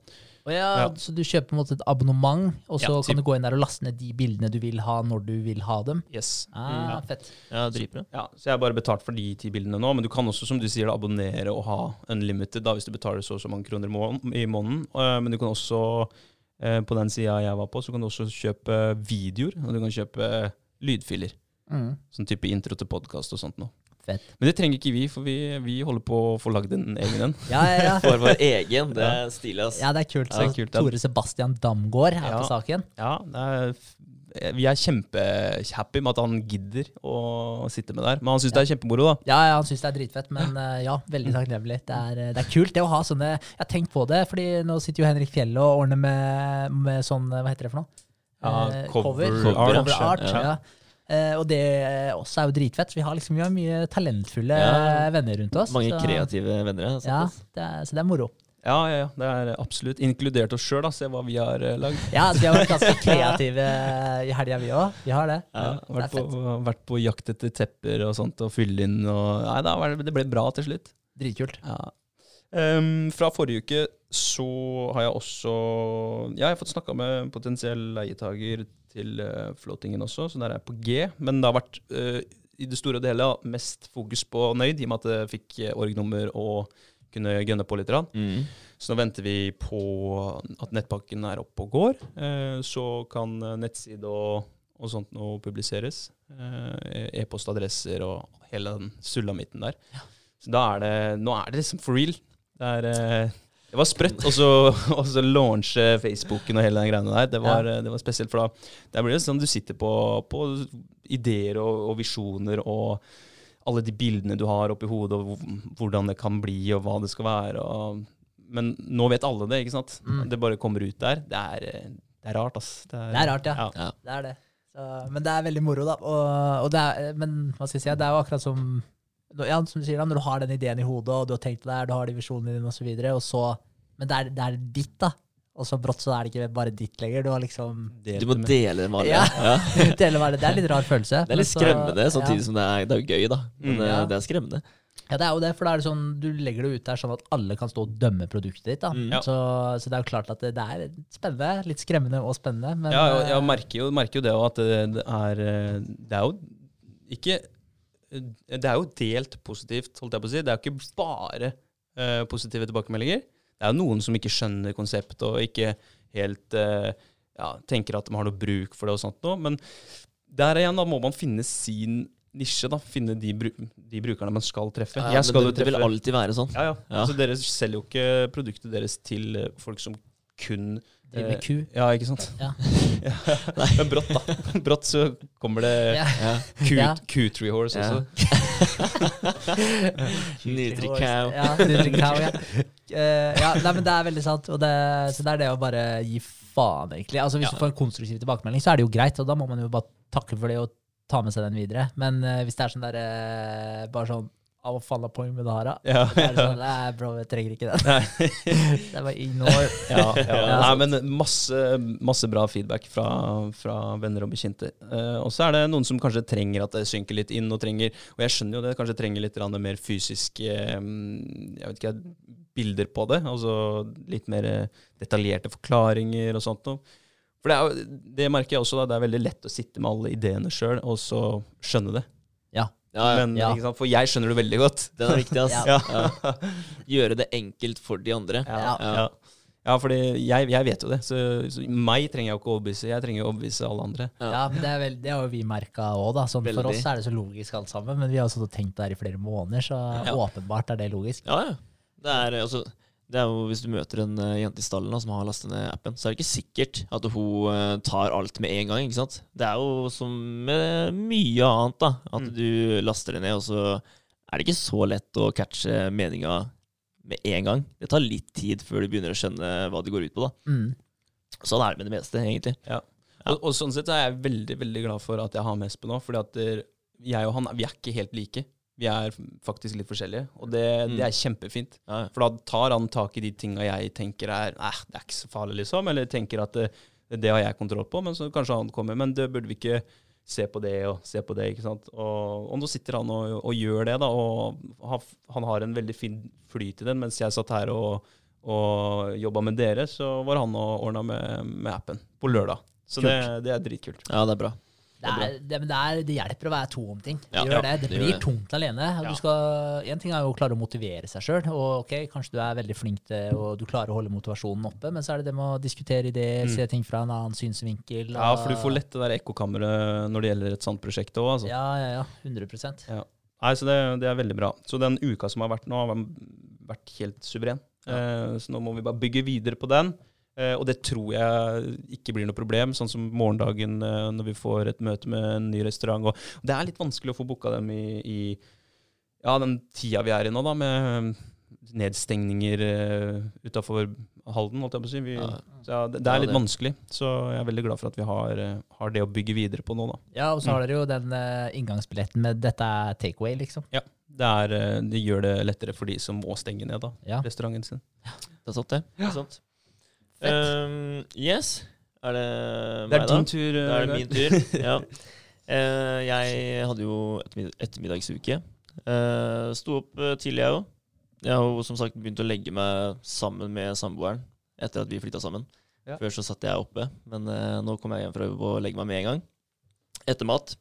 B: Og ja,
A: Ja.
B: Så du kjøper på en måte et abonnement, og så
A: Ja,
B: kan du gå inn der og laste ned de bildene du vil ha, når du vil ha dem?
A: Yes.
B: Ah,
A: Ja.
B: Fett.
C: Ja, så,
A: Ja, så jeg har bare betalt for de ti bildene nå, men du kan også, som du sier, abonnere og ha unlimited da, hvis du betaler så og så mange kroner i måneden. Eh, Men du kan også, eh, på den sida jeg var på, så kan du også kjøpe videoer, og du kan kjøpe lydfiler.
B: Mm.
A: Sånn type intro til podkast og sånt noe.
B: Fett.
A: Men det trenger ikke vi, for vi, vi holder på å få lagd en egen en.
B: Ja, ja, ja.
C: For vår egen. Det er stilig, ass.
B: ja, det er kult.
A: Ja, det
B: Så
A: er kult, ja.
B: Tore Sebastian Damgaard er
A: Ja.
B: på saken.
A: Ja, det er, vi er kjempehappy med at han gidder å sitte med der. Men han syns det er kjempemoro, da.
B: Ja, ja, han syns det er dritfett, men eh, ja, veldig takknemlig. Det er, eh, det er kult det å ha sånne Jeg har tenkt på det, fordi nå sitter jo Henrik Fjelle og ordner med, med sånn Hva heter det for noe?
A: Ja,
B: cover,
A: cover
B: cover
C: art,
B: art.
C: ja.
B: ja. Eh, og det også er jo dritfett. Vi har liksom vi har mye talentfulle
C: Ja.
B: venner rundt oss.
C: Mange
B: så-
C: kreative venner.
B: Ja, det er, så det er moro.
A: Ja, ja, ja, det er absolutt. Inkludert oss sjøl. Se hva vi har uh, lagd.
B: Ja, vi har vært ganske kreative i helga, vi òg. Vi har det.
A: Ja,
B: ja vært,
A: vært, på, vært på jakt etter tepper og sånt, og fylle inn og Nei, da det, det ble bra til slutt.
B: Dritkult.
A: Ja. Um, fra forrige uke så har jeg også Ja, jeg har fått snakka med potensiell leietager til uh, floatingen også, så der er jeg på G. Men det har vært uh, i det store og det hele mest fokus på Nøyd, i og med at jeg fikk eh, org-nummer og kunne gønne på litt.
C: Mm.
A: Så nå venter vi på at nettpakken er oppe og går. Uh, så kan eh, nettside og, og sånt nå publiseres. Eh, E-postadresser og hele den sulamitten der. Så da er det Nå er det liksom for real. Det er eh, det var sprøtt å så- launche Facebooken og hele den greiene der. Det var, ja. det var spesielt, for da der blir det sånn du sitter på, på ideer og, og visjoner og alle de bildene du har oppi hodet, og hvordan det kan bli, og hva det skal være. Og, men nå vet alle det, ikke sant?
B: Mm.
A: Det bare kommer ut der. Det er, det er rart, ass.
B: Det er rart, ja.
C: Ja.
B: Det er det. Så, men det er veldig moro, da. Og, og det er, men hva skal jeg si, det er jo akkurat som ja, som du sier da, Når du har den ideen i hodet, og du har tenkt det her, du har de visjonene dine osv., og så Men det er, det er ditt, da. Og så brått så er det ikke bare ditt lenger. Du har liksom
C: Du må
A: det med-
C: dele den vanlige.
B: Ja.
C: Ja.
B: dele hva det, det er en litt rar følelse.
C: Det er litt
B: så-
C: skremmende, samtidig
B: ja.
C: som det er, det er jo gøy, da. Men
A: Mm.
C: eh,
B: Ja.
C: det er skremmende.
B: Ja, det er jo det, for da er det sånn, du legger det ut der sånn at alle kan stå og dømme produktet ditt. da.
C: Mm.
A: Ja.
B: Så, så det er jo klart at det, det er spennende. Litt skremmende og spennende. Men,
A: ja, jeg,
B: eh,
A: jeg merker, jo, merker jo det òg, at det, det er eh, Det er jo ikke Det er jo delt positivt, holdt jeg på å si. Det er jo ikke bare uh, positive tilbakemeldinger. Det er jo noen som ikke skjønner konseptet og ikke helt eh, ja, tenker at de har noe bruk for det og sånt noe. Men der igjen, da må man finne sin nisje, da. Finne de, bru de brukerne man skal treffe.
C: Ja,
A: jeg skal
C: det,
A: jo
C: det, det vil alltid være sånn.
A: ja, ja.
C: Ja.
A: Altså, dere selger jo ikke produktet deres til eh, folk som kun
B: det med
A: eh,
B: ku.
A: Ja, ikke sant?
B: Ja.
A: Men brått, da. Brått så kommer det
B: Ja.
C: Ja.
A: Q-
B: Ja.
A: Q3 Horse
C: Ja.
A: også.
C: Nitri cow.
B: Ja, Nitri cow, ja. Eh, ja, nei, men det er veldig sant. Og det, så det er det å bare gi faen, egentlig. Altså Hvis
C: Ja.
B: du får en konstruktiv tilbakemelding, så er det jo greit, og da må man jo bare takke for det og ta med seg den videre. Men uh, hvis det er sånn der uh, Bare sånn Av å falle på med det her?
A: Ja,
B: det er sånn, Nei, bro, jeg trenger ikke den. det er bare ignore.
A: ja, ja.
B: Ja.
A: Nei, men masse, masse bra feedback fra, fra venner og bekjente. Eh, og så er det noen som kanskje trenger at det synker litt inn, og trenger Og jeg skjønner jo det, kanskje trenger litt mer fysisk jeg vet ikke, bilder på det. Altså litt mer eh, detaljerte forklaringer og sånt noe. For det, er, det merker jeg også, da. Det er veldig lett å sitte med alle ideene sjøl, og så skjønne det.
B: Ja.
C: Ja, ja.
A: Men,
B: Ja.
A: ikke sant? For jeg skjønner det veldig godt.
C: Den er viktig, ass.
B: Ja.
C: Ja. Gjøre det enkelt for de andre.
B: Ja.
A: Ja. Ja, fordi jeg, jeg vet jo det. Så, så meg trenger jeg jo ikke å overbevise, jeg trenger å overbevise alle andre.
C: Ja.
B: Ja, men det, er vel, det har jo vi merka òg, da. Sånn, for oss er det så logisk alt sammen, men vi har jo tenkt det her i flere måneder, så
C: Ja.
B: åpenbart er det logisk.
C: Ja, ja. Det er, altså, det er jo Hvis du møter en eh, jente i stallen da, som har lastet ned appen, så er det ikke sikkert at hun eh, tar alt med en gang. ikke sant? Det er jo som med mye annet, da. At
A: Mm.
C: du laster det ned, og så er det ikke så lett å catche meninga med en gang. Det tar litt tid før du begynner å skjønne hva det går ut på. da.
B: Mm.
C: Sånn er det med det meste, egentlig.
A: Ja.
C: Ja.
A: Og, og sånn sett er jeg veldig veldig glad for at jeg har med Espen nå. fordi at jeg og han vi er ikke helt like. Vi er faktisk litt forskjellige, og det,
C: Mm.
A: det er kjempefint.
C: Ja.
A: For da tar han tak i de tinga jeg tenker er Nei, det er ikke så farlig, liksom. Eller tenker at det, det har jeg kontroll på. Men så kanskje han kommer Men det burde vi ikke se på det og se på det. ikke sant? Og, og nå sitter han og, og gjør det, da. Og han, han har en veldig fin flyt i den. Mens jeg satt her og, og jobba med dere, så var han og ordna med, med appen på lørdag. Så det, det er dritkult.
C: ja, det er bra.
B: Det, er, det, men det, er, det hjelper å være to om ting.
C: Ja,
B: gjør
C: ja,
B: det. Blir tungt alene.
C: Ja.
B: Du skal, en ting er jo å klare å motivere seg sjøl, Okay, kanskje du er veldig flink til og du klarer å holde motivasjonen oppe, men så er det det med å diskutere ideer,
A: Mm.
B: se ting fra en annen synsvinkel.
A: Ja, for du får lett det der ekkokammeret når det gjelder et sånt prosjekt òg, altså.
B: Ja, ja, ja. 100
A: Nei, så det, det er veldig bra. Så den uka som har vært nå, har vært helt suveren. Eh, så nå må vi bare bygge videre på den. Eh, og det tror jeg ikke blir noe problem, sånn som morgendagen eh, når vi får et møte med en ny restaurant. Og det er litt vanskelig å få booka dem i, i ja, den tida vi er i nå, da, med nedstengninger uh, utafor Halden, holdt jeg på å si. Vi,
C: Ja.
A: ja, det, det er litt vanskelig. Så jeg er veldig glad for at vi har, eh, har det å bygge videre på nå, da.
B: Ja, og så har dere jo den eh, inngangsbilletten med 'dette er takeaway', liksom.
A: Ja, det, er, eh, det gjør det lettere for de som må stenge ned da,
B: Ja.
A: restauranten sin.
C: Det er sant, det. det er sant. Um, yes. Er det
A: Det
C: meg,
A: er
C: da?
A: din tur.
C: Da er det
A: Øygarд.
C: min tur. Ja. Uh, jeg hadde jo ettermid ettermiddagsuke. Uh, Sto opp uh, tidlig, jeg òg. Jeg har jo som sagt begynt å legge meg sammen med samboeren etter at vi flytta sammen.
A: Ja.
C: Før så satt jeg oppe, men uh, nå kom jeg hjem fra å legge meg med en gang. Etter mat.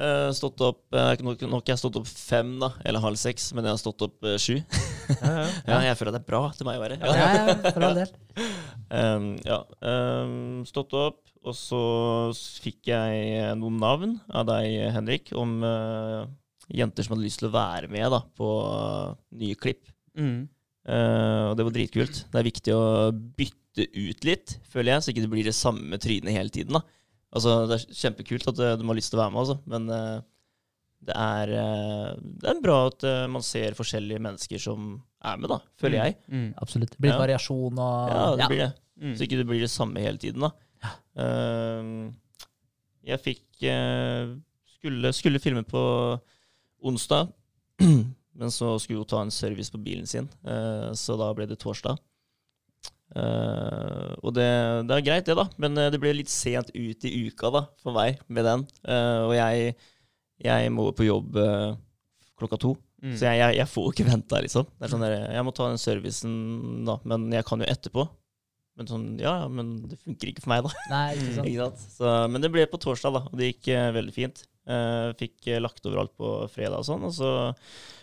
C: Eh, stått opp uh, Nok nok jeg har stått opp fem, da, eller halv seks, men jeg har stått opp uh, sju.
A: Ja, ja.
C: Ja, jeg føler at det er bra til meg å være.
B: Ja, ja, for all del.
C: Um, ja. Um, stått opp, og så fikk jeg noen navn av deg, Henrik, om jenter som hadde lyst til å være med da, på nye klipp.
A: Mm.
C: Og det var dritkult. Det er viktig å bytte ut litt, føler jeg, så ikke det blir det samme trynet hele tiden. da. Altså, Det er kjempekult at eh, de har lyst til å være med, altså, men eh, det, er, eh, det er bra at man ser forskjellige mennesker som er med, da, føler jeg.
A: Mm.
B: Absolutt. Det blir
C: Ja.
B: variasjon og
C: Ja, det blir det.
A: Mm.
C: Så ikke det blir det samme hele tiden, da. Ehm, jeg fikk uh, skulle, skulle filme på onsdag, men så skulle hun ta en service på bilen sin, uh, så da ble det torsdag. Eh, og det, det er greit, det, da, men eh, det ble litt sent ut i uka da, for meg med den. Uh, og jeg, jeg må på jobb uh, klokka to.
A: Mm.
C: Så jeg, jeg, jeg får ikke vente, liksom. Det er sånn der, jeg må ta den servicen, da, men jeg kan jo etterpå. Men sånn, ja, ja, men det funker ikke for meg, da.
B: Nei, ikke sant.
C: Ikke sant? Så, men det ble på torsdag, da, og det gikk veldig fint. Eh, fikk lagt over alt på fredag og sånn. Og så,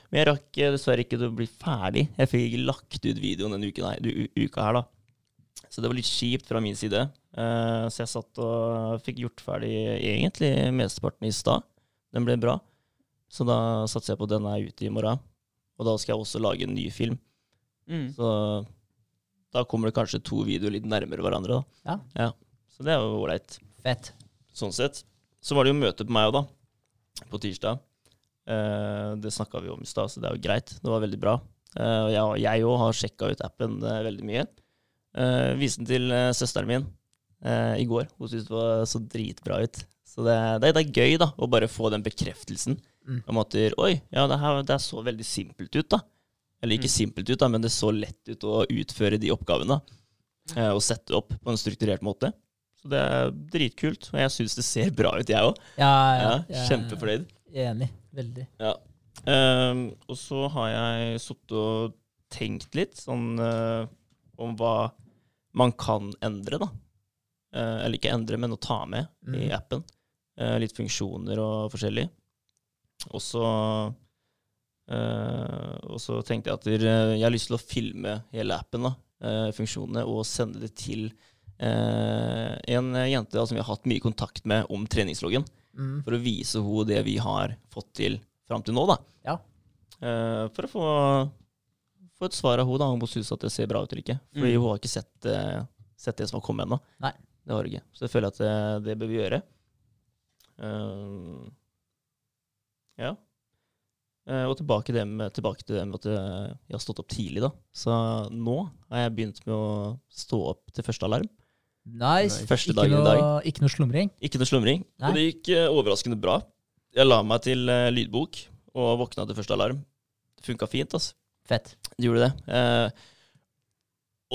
C: men jeg rakk dessverre ikke å bli ferdig. Jeg fikk ikke lagt ut videoen denne uken her, uka her, da. Så det var litt kjipt fra min side. Uh, så jeg satt og fikk gjort ferdig egentlig mesteparten i stad. Den ble bra. Så da satser jeg på den er ute i morgen. Og da skal jeg også lage en ny film.
A: Mm.
C: Så da kommer det kanskje to videoer litt nærmere hverandre. da.
B: Ja.
C: Så det er jo ålreit.
B: Fett.
C: Sånn sett. Så var det jo møte på meg òg, da. På tirsdag. Uh, det snakka vi om i stad, så det er jo greit. Det var veldig bra. Uh, jeg òg har sjekka ut appen veldig mye. Uh, Viste den til eh, søsteren min eh, i går. Hun syntes det var så dritbra ut. Så det, det, det er gøy da, å bare få den bekreftelsen.
B: Mm.
C: Om at Oi, ja, det, her, det så veldig simpelt ut, da. Eller ikke
A: Mm.
C: simpelt ut, da, men det så lett ut å utføre de oppgavene. eh, og sette opp på en strukturert måte. Så det er dritkult. Og jeg syns det ser bra ut, jeg òg.
B: Ja, ja.
C: Ja, kjempefornøyd.
B: Enig. Veldig.
C: Ja. Ehm, og så har jeg sittet og tenkt litt sånn eh, om hva man kan endre, da. Eh, eller ikke endre, men å ta med i
B: Mm.
C: appen. Eh, litt funksjoner og forskjellig. Og så eh, Og så tenkte jeg at jeg har lyst til å filme hele appen, da, funksjonene, og sende det til en jente da, som vi har hatt mye kontakt med om treningsloggen
B: Mm.
C: for å vise henne det vi har fått til fram til nå. da.
B: Ja.
C: For å få, få et svar av henne da, om hun syns at det ser bra ut eller ikke. Fordi
A: Mm.
C: hun har ikke sett, eh, sett det som har kommet ennå. Det har hun ikke. Så jeg føler at det, det bør vi gjøre. Uh, ja. Uh, og tilbake, dem, tilbake til det med at eh, jeg har stått opp tidlig, da. Så nå har jeg begynt med å stå opp til første alarm.
B: Nice.
C: Første
B: ikke,
C: noe, dag.
B: ikke noe slumring?
C: Ikke noe slumring.
B: Nei.
C: Og det gikk uh, overraskende bra. Jeg la meg til eh, lydbok og våkna til første alarm. Det funka fint, altså.
B: Fett.
C: Det gjorde det. Uh,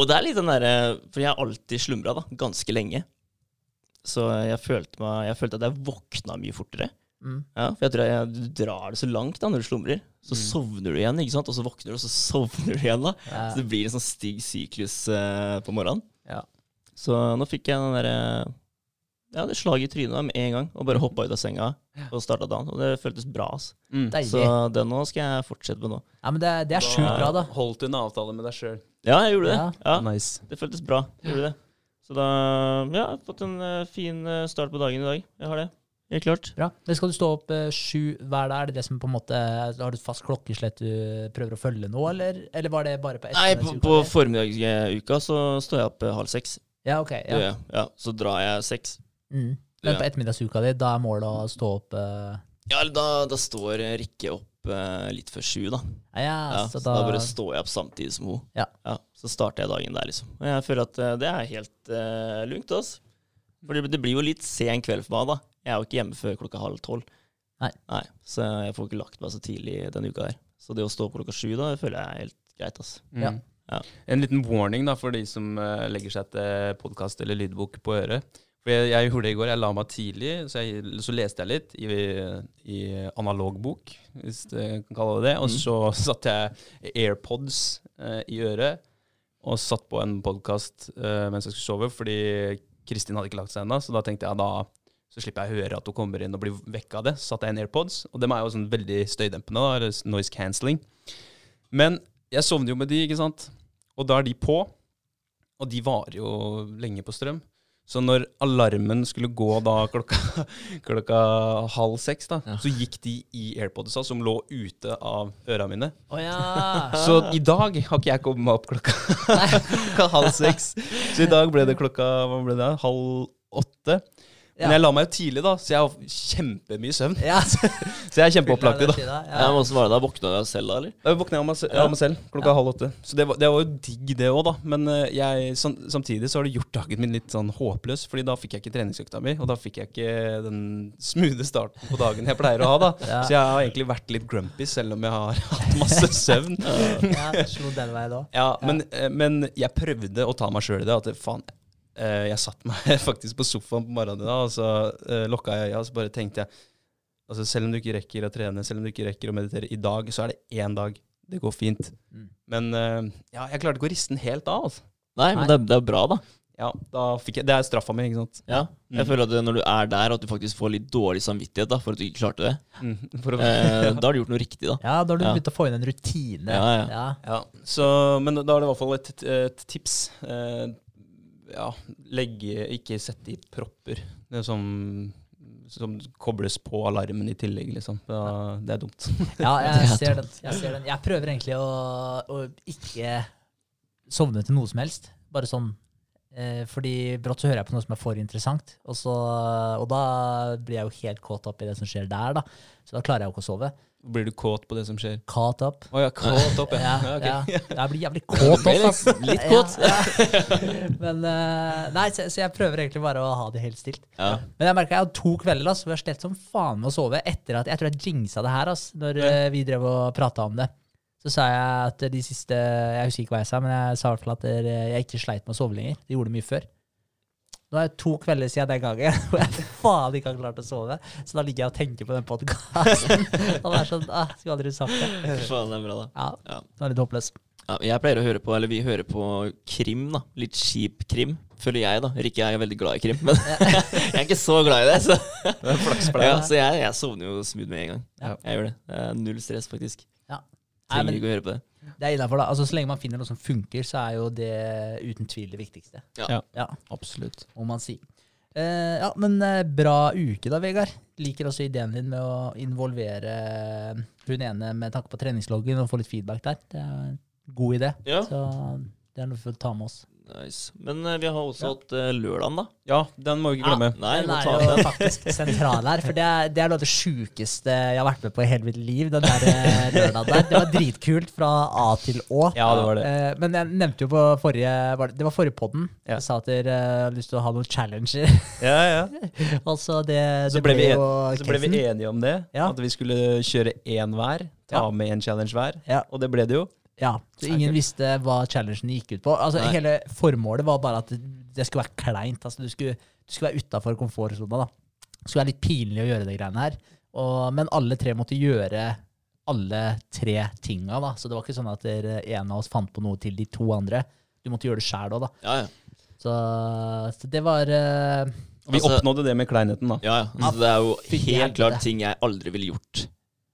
C: og det er litt den derre For jeg har alltid slumra, da. Ganske lenge. Så jeg følte, meg, jeg følte at jeg våkna mye fortere.
B: Mm.
C: Ja, for jeg tror jeg, du drar det så langt da når du slumrer. Så
A: Mm.
C: sovner du igjen, ikke sant? og så våkner du, og så sovner du igjen. da.
B: Ja.
C: Så det blir en sånn stig syklus uh, på morgenen.
B: Ja.
C: Så nå fikk jeg den derre Ja, det slag i trynet med en gang, og bare hoppa ut av senga og starta dagen. Og det føltes bra. altså.
A: Mm.
C: Så den nå skal jeg fortsette med nå.
B: Ja, men det, det er sjukt bra, da.
A: Holdt du en avtale med deg sjøl.
C: Ja, jeg gjorde det.
B: Ja.
C: Ja,
A: Nice.
C: Det føltes bra. Jeg gjorde det. Så da Ja, jeg har fått en eh, fin eh, start på dagen i dag. Jeg har det. Helt klart.
B: Bra. Men skal du stå opp eh, sju hver dag? Er det det som på en måte Har du et fast klokkeslett du prøver å følge nå, eller, eller var det bare på
C: Nei, på, på formiddagsuka så står jeg opp halv seks.
B: Ja, ok.
C: Det
B: Ja.
C: Ja, så drar jeg seks.
B: Mm. Men på ettermiddagsuka di, da er målet å stå opp eh,
C: Ja, eller da, da står Rikke opp eh, litt før sju, da.
B: Ja,
C: Ja,
B: så
C: så
B: da,
C: da bare står jeg opp samtidig som hun.
B: Ja.
C: Så starter jeg dagen der, liksom. Og jeg føler at eh, det er helt uh, lugnt, altså. For det, det blir jo litt sen kveld for meg, da. Jeg er jo ikke hjemme før klokka halv tolv.
B: Nei.
C: Så jeg får ikke lagt meg så tidlig denne uka her. Så det å stå opp klokka sju, da, det føler jeg er helt greit, altså.
A: Mm.
B: Ja.
C: Ja.
A: En liten warning da for de som eh, legger seg til podkast eller lydbok på øret. For jeg, jeg gjorde det i går. Jeg la meg tidlig, så, jeg, så leste jeg litt i, i analogbok, hvis du kan kalle det det. Og
C: Mm.
A: så satte jeg AirPods eh, i øret og satt på en podkast mens jeg skulle sove, fordi Kristin hadde ikke lagt seg ennå. Så da tenkte jeg da så slipper jeg å høre at hun kommer inn og blir vekka av det. Så satte jeg inn AirPods, og dem er jo sånn veldig støydempende, da, eller noise cancelling. Men jeg sovner jo med de, ikke sant? Og da er de på, og de varer jo lenge på strøm. Så når alarmen skulle gå da klokka, klokka halv seks, da,
C: Ja.
A: så gikk de i AirPodsa som lå ute av øra mine.
B: Oh, ja!
A: Så i dag har ikke jeg kommet meg opp klokka, klokka halv seks. Så i dag ble det klokka hva ble det, halv åtte.
B: Ja.
A: Men jeg la meg jo tidlig, da, så jeg har kjempemye søvn.
B: ja.
A: Så jeg er kjempeopplagt i dag.
C: Ja.
B: Ja.
C: men var det da? Våkna du av selv da, eller?
A: Jeg våkna av meg, se-
C: Ja.
A: av meg selv klokka halv åtte. Så det var, det var jo digg, det òg, da. Men eh, jeg, samtidig så har det gjort dagen min litt sånn håpløs, Fordi da fikk jeg ikke treningsøkta mi, og da fikk jeg ikke den smoothe starten på dagen jeg pleier å ha. da
B: Ja.
A: Så jeg har egentlig vært litt grumpy, selv om jeg har hatt masse søvn.
B: ja, slo den veien da.
A: Ja, men, eh, men jeg prøvde å ta meg sjøl i det. At faen, jeg satte meg faktisk på sofaen på morgenen da, og så uh, lukka jeg øya, og så bare tenkte jeg Altså Selv om du ikke rekker å trene, selv om du ikke rekker å meditere i dag, så er det én dag. Det går fint.
B: Mm.
A: Men eh, ja, jeg klarte ikke å riste den helt av. Altså.
C: Nei, men det, er- det er bra, da.
A: Ja, da fikk jeg, Det er straffa mi, ikke sant.
C: Ja. Jeg
A: Mm.
C: føler at når du er der, at du faktisk får litt dårlig samvittighet da, for at du ikke klarte det.
A: Mm, for å,
C: Eh, da har du gjort noe riktig, da.
B: Ja, da har du
C: Ja.
B: begynt å få inn en rutine.
C: Ja, ja.
B: ja.
A: ja, så, Men da er det i hvert fall et, et tips. Eh, ja, legge Ikke sette i propper. Det som, som kobles på alarmen i tillegg, liksom. Da, det er dumt.
B: Ja, jeg
C: er
B: ser, den, jeg ser den. Jeg prøver egentlig å, å ikke sovne til noe som helst. Bare sånn fordi brått så hører jeg på noe som er for interessant, og, så, og da blir jeg jo helt kåt opp i det som skjer der, da. Så da klarer jeg jo ikke å sove.
A: Blir du kåt på det som skjer?
B: Caught up.
A: Å ja, kåt opp, ja.
B: Ja,
A: okay.
B: ja. Jeg blir jævlig kåt opp, altså.
C: Litt kåt.
B: Ja, ja. Men eh, Nei, så, så jeg prøver egentlig bare å ha det helt stilt.
C: Ja.
B: Men jeg merka jeg hadde to kvelder ass, hvor jeg slet som faen med å sove etter at Jeg tror jeg jinxa det her ass, når eh, vi drev og prata om det. Så sa jeg at de siste Jeg husker ikke hva jeg sa, men jeg sa i hvert fall at eh, jeg ikke sleit med å sove lenger. Det gjorde det mye før. Nå er det to kvelder siden den gangen hvor jeg faen ikke har klart å sove. Så da ligger jeg og tenker på den podkasten. Og det er sånn ah, Skulle aldri sagt det.
C: Faen, det er bra, da.
B: Ja,
C: Ja.
B: det var litt håpløst.
C: Ja, jeg pleier å høre på, eller vi hører på krim, da. Litt kjip krim, føler jeg, da. Rikke er veldig glad i krim, men jeg er ikke så glad i det. Så,
A: Det er flaks
C: ja, så jeg, jeg sovner jo smooth med en gang.
B: Ja.
C: Jeg gjør det. det null stress, faktisk. Trenger
B: men
C: ikke å høre på det.
B: det er innafor, da. Altså, så lenge man finner noe som funker, så er jo det uten tvil det viktigste.
C: Ja.
B: Ja,
A: Absolutt.
B: må man si. Eh, ja, men eh, bra uke da, Vegard. Liker også ideen din med å involvere hun ene med tanke på treningsloggen og få litt feedback der. Det er en god idé.
C: Ja.
B: Så det er noe vi får ta med oss.
C: Nice. Men eh, vi har også hatt uh, lørdagen, da.
A: Ja, den må vi ikke glemme.
C: Nei,
B: den
C: må
B: er jo
C: den.
B: faktisk sentral her, for det er, det er noe av det sjukeste jeg har vært med på i hele mitt liv. Den der eh, lørdagen der. Det var dritkult fra A til Å.
A: Ja, det var det.
B: Eh, men jeg nevnte jo på forrige var det, det var forrige podden.
A: Ja.
B: Jeg sa at dere eh, lyst til å ha noen challenger.
A: Ja, ja.
B: altså det,
A: Så
B: det
A: ble vi,
B: jo
A: så ble vi
B: casen.
A: enige om det.
B: Ja.
A: At vi skulle kjøre én hver. Ta
B: Ja.
A: med en challenge hver.
B: Ja.
A: Og det ble det jo.
B: Ja, så ingen
A: okay.
B: visste hva challengen gikk ut på. Altså
C: Nei.
B: Hele formålet var bare at det, skulle være kleint. Altså, du, skulle, du skulle være utafor komfortsona. Det skulle være litt pinlig å gjøre de greiene her. Og, men alle tre måtte gjøre alle tre tinga. da. Så det var ikke sånn at dere, en av oss fant på noe til de to andre. Du måtte gjøre det sjæl òg, da.
C: Ja, ja.
B: Så, så det var
A: uh, vi
C: Altså-
A: oppnådde det med kleinheten, da.
C: ja, ja. Altså, det er jo helt klart ting jeg aldri ville gjort.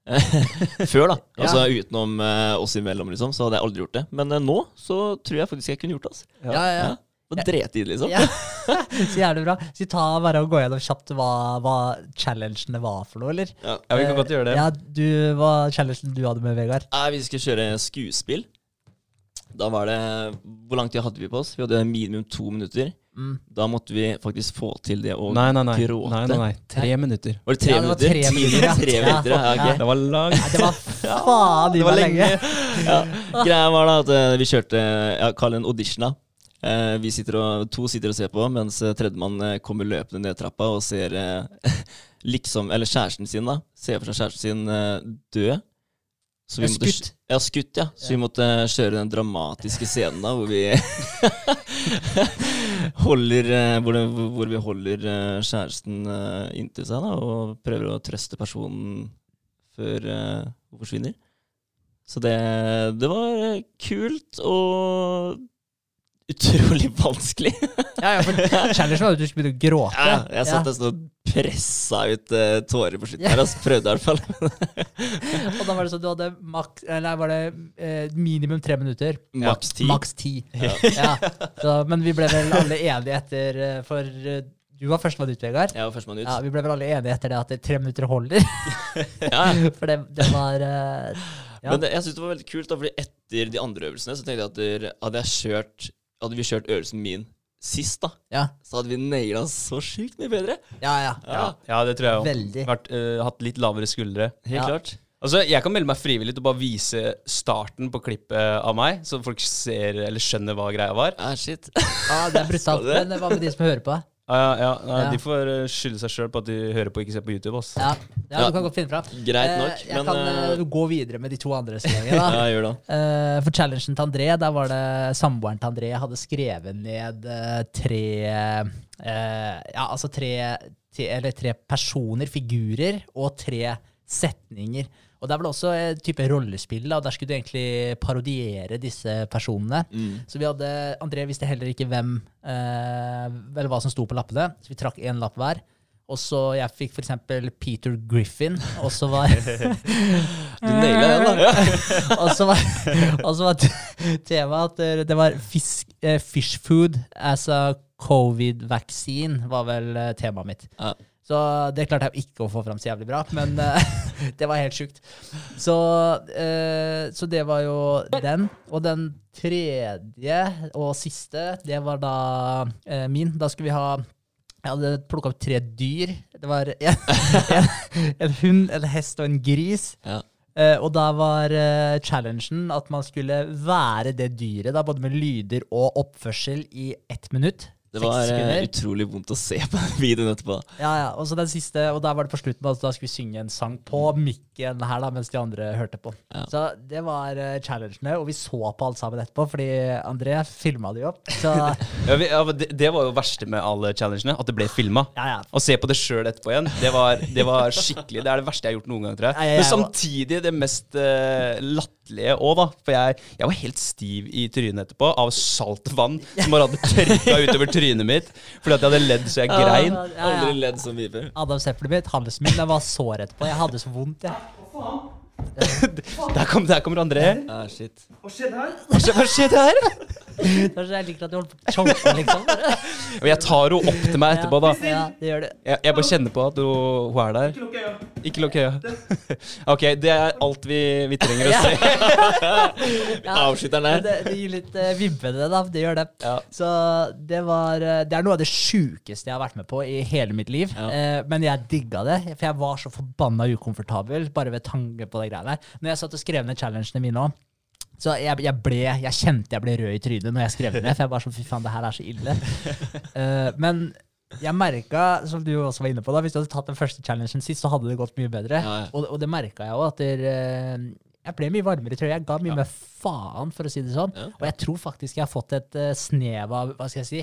C: Før, da.
B: Ja.
C: Altså utenom uh, oss imellom, liksom, så hadde jeg aldri gjort det. Men uh, nå så tror jeg faktisk jeg kunne gjort det. Altså.
B: Ja, ja.
C: Ja. Og dretid, liksom.
B: ja. Så jævlig bra. Så vi ta bare og gå gjennom kjapt hva, hva challengene var for noe, eller?
C: Ja.
A: Ja, vi kan godt gjøre det.
B: Ja, du, Hva challengen du hadde med, Vegard?
C: Nei, vi skulle kjøre skuespill. Da var det Hvor lang tid hadde vi på oss? Vi hadde minimum to minutter.
B: Mm.
C: Da måtte vi faktisk få til det å
A: Nei, nei, nei.
C: gråte.
A: nei, nei, nei. Tre minutter.
C: Var det tre
B: Ja, det var
C: minutter?
B: tre minutter, ja.
C: tre
B: Ja.
C: minutter, ja.
A: Det var langt.
B: Nei, det var faen i
A: Det var
B: meg lenge.
C: Ja. Greia var da at eh, vi kjørte ja, Kall det en audition. da Eh, vi sitter og, To sitter og ser på, mens eh, tredjemann kommer løpende ned trappa og ser eh, liksom Eller kjæresten sin, da. Ser for seg kjæresten sin eh, dø. Så
B: Ja,
C: måtte,
B: skutt.
C: Ja, skutt, ja. Så vi måtte kjøre den dramatiske scenen da, hvor vi holder eh, hvor, det, hvor vi holder eh, kjæresten eh, inntil seg da, og prøver å trøste personen før hun forsvinner. Så det, det var kult og utrolig vanskelig.
B: Ja, ja, for Challengen var at du skulle begynne å gråte.
C: Ja, jeg satt
B: Ja.
C: nesten og pressa ut uh, tårer på slutten her. Altså, prøvde i hvert fall.
B: Og da var det sånn du hadde maks, eller var det eh, minimum tre minutter.
C: Maks ti.
B: Maks ti. Ja. Så, men vi ble vel alle enige etter eh, For eh, du var førstemann ut, Vegard.
C: Jeg var førstemann ut.
B: Ja, vi ble vel alle enige etter det at det tre minutter holder.
C: Ja,
B: For det, det var eh, ja.
C: Men det, jeg synes det var veldig kult, da, fordi etter de andre øvelsene så tenkte jeg at der, hadde, jeg kjørt, hadde vi kjørt øvelsen min sist, da,
B: ja.
C: så hadde vi naila så sjukt mye bedre.
B: ja, ja.
A: Ja, ja det tror jeg òg.
B: Veldig.
A: Vært, eh, hatt litt lavere skuldre.
C: Helt
B: Ja.
C: klart.
A: Altså, Jeg kan melde meg frivillig til å bare vise starten på klippet av meg, så folk ser eller skjønner hva greia var.
C: Ja, shit.
B: ja, det er brutalt. Men hva med de som hører på?
A: Ja, ja, ja, nei,
B: Ja.
A: De får eh, skylde seg sjøl på at de hører på og ikke ser på YouTube. ass.
B: Ja, ja,
C: Ja.
B: du kan godt finne fra.
C: Greit
B: Eh,
C: nok,
B: jeg
C: men
B: kan
C: eh,
B: gå videre med de to andre da.
C: Ja, gjør det.
B: Eh, for challengen til André, der var det samboeren til André hadde skrevet ned eh, tre eh, Ja, altså tre, tre Eller tre personer, figurer, og tre setninger. Og det er vel også et type rollespill, da, der skulle du egentlig parodiere disse personene.
C: Mm.
B: Så vi hadde André visste heller ikke hvem eh, Eller hva som sto på lappene, så vi trakk én lapp hver. Og så Jeg fikk eksempel Peter Griffin, og så var
C: Du naila den, da.
B: Og så var, var temaet at det- det var fisk, eh, fish food as a covid-vaccine, var vel eh, temaet mitt.
C: Ja.
B: Så det klarte jeg ikke å få fram så jævlig bra, men eh, det var helt sjukt. Så, eh, så det var jo den. Og den tredje og siste, det var da eh, min. Da skulle vi ha Jeg hadde plukka opp tre dyr. Det var en, en, en hund, en hest og en gris.
C: Ja.
B: Uh, og da var uh, challengen at man skulle være det dyret, da, både med lyder og oppførsel, i ett minutt.
C: Det var eh, utrolig vondt å se på den videoen etterpå.
B: Ja, ja. Og så den siste, og der var det på slutten, altså, da skulle vi synge en sang på mikken her, da, mens de andre hørte på.
C: Ja.
B: Så det var uh, challengene, og vi så på alt sammen etterpå, fordi André filma det jo opp. Så
A: Ja, vi, ja, det, det var jo verste med alle challengene, at det ble filma.
B: ja, ja.
A: Å se på det sjøl etterpå igjen, det var, det var skikkelig Det er det verste jeg har gjort noen gang, tror jeg. Men samtidig det mest uh, latterlige òg, da. For jeg, jeg var helt stiv i trynet etterpå av saltvann som bare hadde tørka utover trynet mitt fordi at jeg hadde ledd så jeg grein.
B: Ja, ja.
C: Aldri ledd så mye før.
B: Adams eplet mitt, halsen min, jeg var sår etterpå. Jeg hadde så vondt, jeg.
A: Der, kom, der kommer André.
C: Ah, shit.
A: Hva skje- hva skjedde her?
B: Det jeg liker at du holder på å choke, liksom.
A: Og jeg tar henne opp til meg etterpå, da.
B: Ja, det gjør.
A: Jeg, jeg bare kjenner på at hun, hun er der. Ikke lukk øya. Ok, det er alt vi, vi trenger å se.
C: Vi avslutter den der.
B: Det, det gir litt uh, vibbende, da. Det gjør det.
A: Ja.
B: Så det var eh, Det er noe av det sjukeste jeg har vært med på i hele mitt liv.
C: Ja.
B: Eh, men jeg digga det, for jeg var så forbanna ukomfortabel bare ved tanke på de greiene der. Når jeg satt og skrev ned challengene mine òg, så jeg, jeg ble Jeg kjente jeg ble rød i trynet når jeg skrev det ned, for jeg var sånn fy faen, det her er så ille. Uh, men jeg merka, som du også var inne på, da, hvis du hadde tatt den første challengen sist, så hadde det gått mye bedre.
C: Ja, ja.
B: Og, og det merka jeg òg, Uh, eh, jeg ble mye varmere i trøya. Jeg ga mye mer faen, for å si det sånn.
C: Ja.
B: Og jeg tror faktisk jeg har fått et uh, snev av Hva skal jeg si?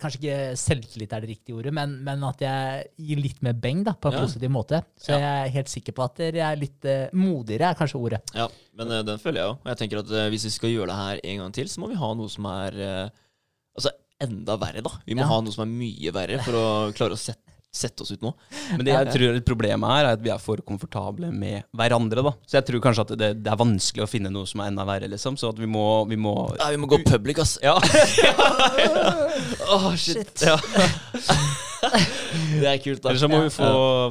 B: Kanskje ikke selvtillit er det riktige ordet, men, men at jeg gir litt mer beng da, på en
C: Ja.
B: positiv måte. Så
C: Ja.
B: jeg er helt sikker på at jeg er litt uh, modigere, er kanskje ordet.
C: Ja, men uh, den føler jeg òg. Og jeg tenker at uh, hvis vi skal gjøre det her en gang til, så må vi ha noe som er altså enda verre, da. Vi må
B: Ja.
C: ha noe som er mye verre for å klare å sette, sette oss ut nå.
A: Men det jeg tror problemet her er at vi er for komfortable med hverandre. da Så jeg tror kanskje at det, det er vanskelig å finne noe som er enda verre. liksom Så at vi må, vi må
C: Ja, vi må gå public, ass.
A: Ja,
C: Åh, shit.
A: ja.
C: Det er kult, da.
A: Eller så må vi få,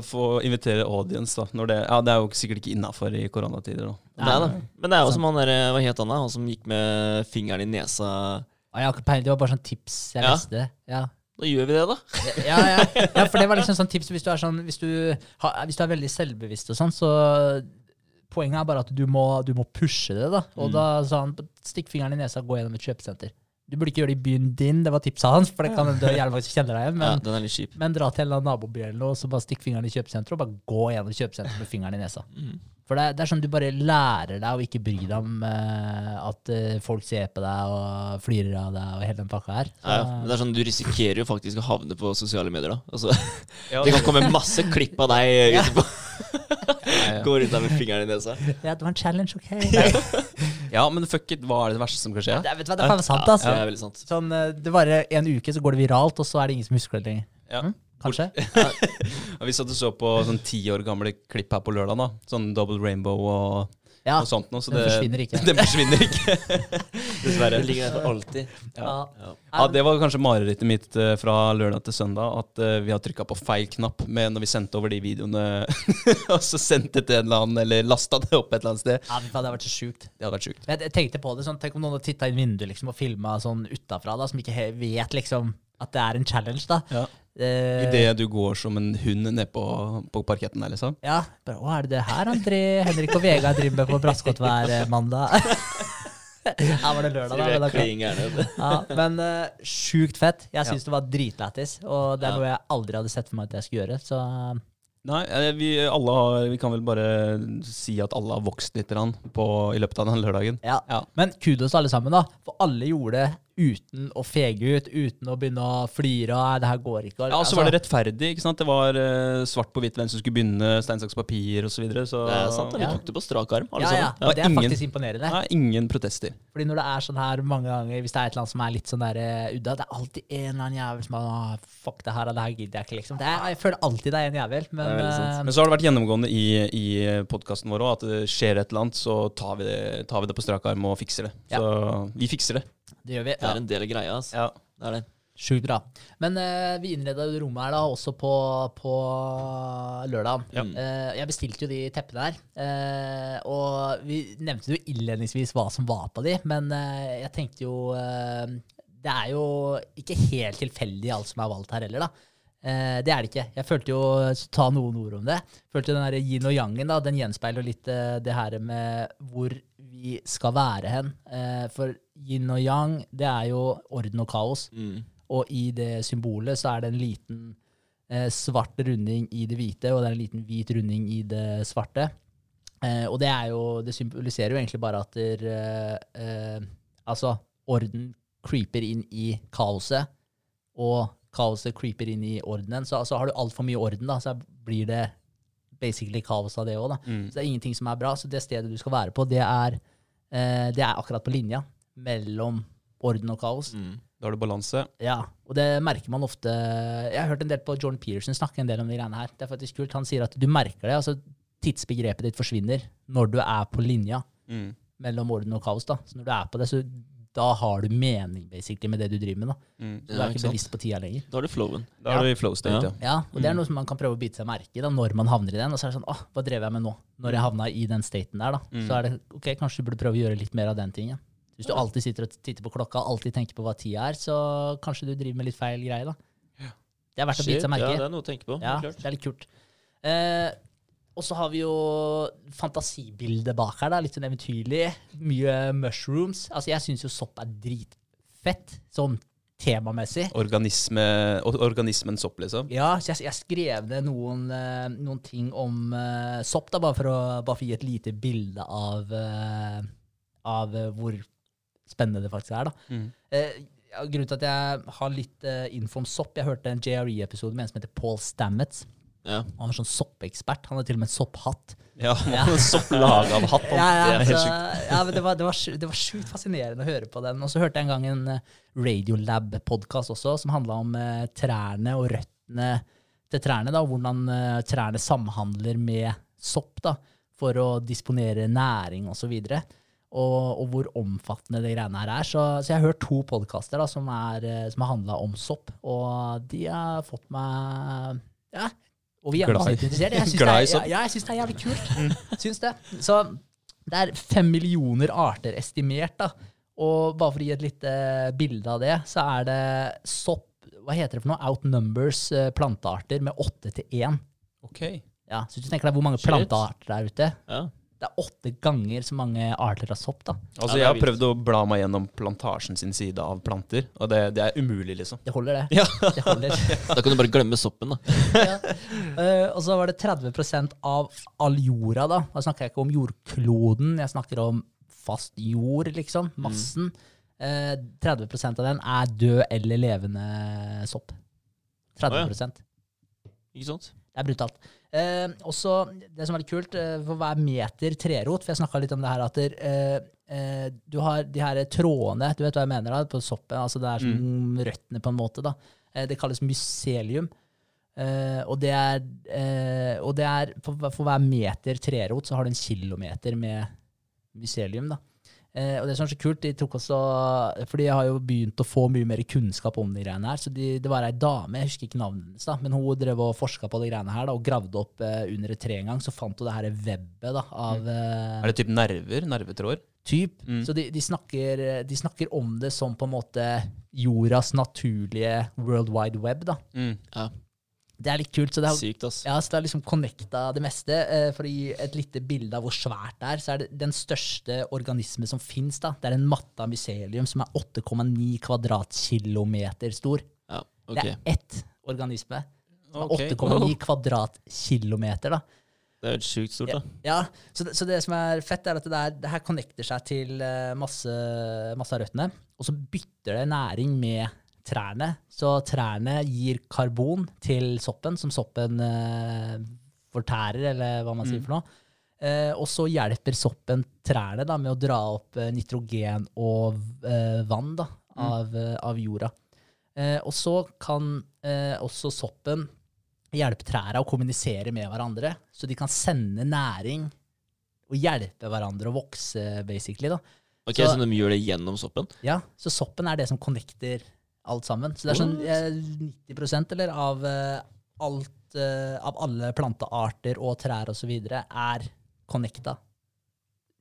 A: få invitere audience. da når det, ja, det er jo sikkert ikke innafor i koronatider. da
C: Nei, da. Men det er jo som han der, eh, hva het han da? Han som gikk med fingeren i nesa.
B: Ah, jeg har ikke peiling, det var bare sånn tips jeg
C: Ja.
B: leste. Ja.
C: Da gjør vi det, da.
B: Ja, ja. ja, for det var liksom sånn tips hvis du er, sånn, hvis du, har, hvis du er veldig selvbevisst og sånn, så Poenget er bare at du må, du må pushe det, da. Og
C: Mm.
B: da sa han stikk fingeren i nesa og gå gjennom et kjøpesenter. Du burde ikke gjøre det i byen din, det var tipset hans, for det kan du gjerne faktisk kjenner deg men,
C: Ja,
B: Men,
C: den er litt kjip.
B: men dra til en naboby eller noe, så bare stikk fingeren i kjøpesenteret og bare gå gjennom kjøpesenteret med fingeren i nesa.
C: Mm.
B: For det, det er sånn du bare lærer deg å ikke bry deg om uh, at uh, folk ser på deg og flirer av deg og hele den pakka her. Så,
C: Ja, ja. Men det er sånn, Du risikerer jo faktisk å havne på sosiale medier. da altså,
A: Ja,
C: Det kan komme masse klipp av deg etterpå. Går rundt der med fingeren i nesa.
B: ja, det var en challenge, OK?
A: Ja, men fuck it, hva er det verste som kan skje?
B: det, vet du hva, det er faen sant, altså.
C: Det er veldig sant.
B: Sånn, eh, det varer en uke, så går det viralt, og så er det ingen som husker det lenger.
A: Ja.
B: Mm, kanskje?
A: Ja, vi satt og så på sånn ti år gamle klipp her på lørdag. da Sånn Double Rainbow og,
B: Ja,
A: og sånt noe. Så
B: den
A: det
B: forsvinner ikke.
A: Den forsvinner ikke. Dessverre.
C: Det ligger der for alltid.
B: Ja.
C: Ja.
A: Ja, Det var kanskje marerittet mitt eh, fra lørdag til søndag. At eh, vi har trykka på feil knapp med når vi sendte over de videoene. og så sendte det til en eller annen, eller lasta det opp et eller annet sted.
B: Ja, det hadde vært så sjukt.
A: Det hadde vært sjukt.
B: Jeg, jeg tenkte på det sånn, Tenk om noen hadde titta inn vinduet liksom, og filma sånn utafra, da, som ikke vet liksom at det er en challenge. da.
A: Ja.
B: Eh,
A: Idet du går som en hund ned på, på parketten der, liksom.
B: Ja, bare, Å, er det det her André, Henrik og Vegard driver med på Braskot hver eh, mandag? Her var det lørdag, da. Men, ok.
C: klin gærne.
B: ja, men uh, sjukt fett. Jeg syns
A: Ja.
B: det var dritlættis, og det er
C: Ja.
B: noe jeg aldri hadde sett for meg at jeg skulle gjøre. Så
A: Nei, vi, alle har, vi kan vel bare si at alle har vokst litt grann på, i løpet av den lørdagen.
B: ja.
A: Ja.
B: Men kudos alle sammen, da. For alle gjorde det uten å fege ut, uten å begynne å flire «Nei, det her går ikke.
A: Ja, så var det rettferdig. ikke sant? Det var uh, svart på hvitt hvem som skulle begynne, stein, saks, papir osv. Så, videre, så
C: Det er sant, vi tok det på strak arm, alle
B: Ja, ja.
C: sammen.
B: Og det er
A: ingen-
B: faktisk imponerende.
A: Nei, ingen protester.
B: Fordi når det er sånn her mange ganger, hvis det er et eller annet som er litt sånn der uh, udda, det er alltid en eller annen jævel som har «Åh, Fuck det her, det her gidder jeg ikke, liksom. Det er, jeg føler alltid det er en jævel, men
C: er
B: eh,
A: Men så har det vært gjennomgående i, i podkasten vår òg at det skjer et eller annet, så tar vi det, tar vi det på strak arm og fikser det.
B: Ja.
A: Så vi fikser det.
B: Det gjør vi.
C: Det er en del av greia. Altså.
A: Ja.
C: Det er det.
B: Sjukt bra. Men eh, vi innreda jo rommet her da også på, på lørdag.
A: Ja.
B: Eh, jeg bestilte jo de teppene her. Eh, og vi nevnte jo innledningsvis hva som var på de, men eh, jeg tenkte jo eh, Det er jo ikke helt tilfeldig alt som er valgt her heller, da. Eh, det er det ikke. Jeg følte jo Ta noen ord om det. Følte den der yin og yangen da, den gjenspeiler litt det her med hvor skal være hen. Eh, for yin og yang, det er jo orden og kaos.
C: Mm.
B: Og i det symbolet så er det en liten eh, svart runding i det hvite, og det er en liten hvit runding i det svarte. Eh, og det er jo Det symboliserer jo egentlig bare at der, altså orden creeper inn i kaoset, og kaoset creeper inn i ordenen. Så altså, har du altfor mye orden, da, så blir det basically kaos av det òg.
A: Mm.
B: Så det er ingenting som er bra. Så det stedet du skal være på, det er, det er akkurat på linja mellom orden og kaos.
C: Mm.
A: Da har du balanse.
B: Ja, og det merker man ofte Jeg har hørt en del på Jordan Peterson snakke en del om de greiene her. Det er faktisk kult. Han sier at du merker det. altså Tidsbegrepet ditt forsvinner når du er på linja
A: Mm.
B: mellom orden og kaos. da. Så når du er på det, så da har du mening basically med det du driver med. da.
A: Mm.
B: Du
C: Ja,
B: er
C: ikke
B: ikke bevisst på tida lenger.
C: Da har du flowen.
A: Da er du i flow state,
C: Ja.
A: ja.
B: Ja, og det er noe som man kan prøve å bite seg merke i da, når man havner i den. Og så er det sånn, åh, hva drev jeg med nå? Når jeg havna i den staten der, da.
A: Mm.
B: Så er det, ok, kanskje du burde prøve å gjøre litt mer av den tingen. Hvis du alltid sitter og titter på klokka, alltid tenker på hva tida er, så kanskje du driver med litt feil greie, da. Det er verdt å bite seg merke i.
C: Ja, det er noe å tenke på.
B: Ja, det er litt kult. Eh, og så har vi jo fantasibildet bak her, da. Litt sånn eventyrlig. Mye mushrooms. Altså, jeg syns jo sopp er dritfett, sånn temamessig.
A: Organisme, organismen sopp, liksom.
B: Ja, så jeg, jeg skrev ned noen, eh, noen ting om uh, sopp, da, bare for, å, bare for å gi et lite bilde av, uh, av hvor spennende det faktisk er. da.
A: Mm.
B: Grunnen til at jeg har litt info om sopp Jeg hørte en JRE-episode med en som heter Paul Stamets.
C: Ja.
B: Han er sånn soppekspert. Han har til og med en sopphatt.
A: Ja,
B: Ja.
A: sopplaga av hatt.
B: Ja, ja,
A: det
B: så, ja, men det var, det, var, det var sjukt fascinerende å høre på den. Og så hørte jeg en gang en eh, Radiolab-podkast også, som handla om eh, trærne og røttene til trærne. da, og Hvordan eh, trærne samhandler med sopp da, for å disponere næring osv. Og, og hvor omfattende det greiene her er. Så, så jeg har hørt to podkaster som, er, eh, som har handla om sopp, og de har fått meg ja, over
A: Glad i-
B: gjennomsnittet interessert. Jeg syns det, er-
A: sopp.
B: ja, jeg synes det er jævlig kult. Syns det. Så det er fem millioner arter estimert, da. Og bare for å gi et lite bilde av det, så er det sopp Hva heter det for noe? Outnumbers eh, plantearter med åtte til én.
A: Ok.
B: Ja, så hvis du tenker deg hvor mange
C: Shit.
B: plantearter der ute,
C: Ja.
B: Det er åtte ganger så mange arter av sopp, da.
A: Altså,
C: Ja,
A: jeg har prøvd å bla meg gjennom plantasjen sin side av planter, og det, det er umulig, liksom.
B: Det holder, det.
A: Ja.
B: Det holder.
C: Da kan du bare glemme soppen, da.
B: ja. uh, og så var det 30% av all jorda, da. Da snakker jeg ikke om jordkloden, jeg snakker om fast jord, liksom. Massen. Uh, 30% av den er død eller levende sopp. 30
C: Ikke sant?
B: Det er brutalt. Eh, også, det som er litt kult, eh, for hver meter trerot, for jeg snakka litt om det her at der, eh, eh, du har de her trådene, du vet hva jeg mener da, på soppen, altså det er som røttene på en måte da. Eh, det kalles mycelium. Eh, og det er, og det er for, for hver meter trerot så har du en kilometer med mycelium da. Eh, og det som er så kult, de tok også, for de har jo begynt å få mye mer kunnskap om de greiene her, så de, det var ei dame, jeg husker ikke navnet hennes da, men hun drev og forska på de greiene her da, og gravde opp eh, under et tre en gang, så fant hun det her webbet da, av mm.
A: Er det typ nerver? Nervetråder?
B: typ.
A: Mm.
B: Så de, de, snakker, de snakker om det som på en måte jordas naturlige world wide web da.
A: Mm.
C: Ja.
B: Det er litt kult, så det har
C: Sykt, ass.
B: ja, så det er liksom connecta det meste. Eh, for å gi et lite bilde av hvor svært det er, så er det den største organisme som fins. Det er en matta mycelium som er 8,9 kvadratkilometer stor.
C: Ja,
B: Det er ett organisme. Som er 8,9 kvadratkilometer. da.
C: Det er jo sjukt stort, da.
B: Ja, så det, så det som er fett, er at det, der, det her connecter seg til eh, masse, masse av røttene. Og så bytter det næring med trærne. Så trærne gir karbon til soppen, som soppen eh, fortærer, eller hva man sier for noe. Eh, og så hjelper soppen trærne da, med å dra opp eh, nitrogen og eh, vann da, av, mm. av jorda. Eh, og så kan eh, også soppen hjelpe trærne å kommunisere med hverandre, så de kan sende næring og hjelpe hverandre å vokse, basically. da.
C: Ok,
B: Så-
C: Så de gjør det gjennom soppen?
B: Ja, Så soppen er det som connecter alt sammen. Så det er sånn eh, 90% eller, av eh, alt eh, Av alle plantearter og trær osv. er connecta.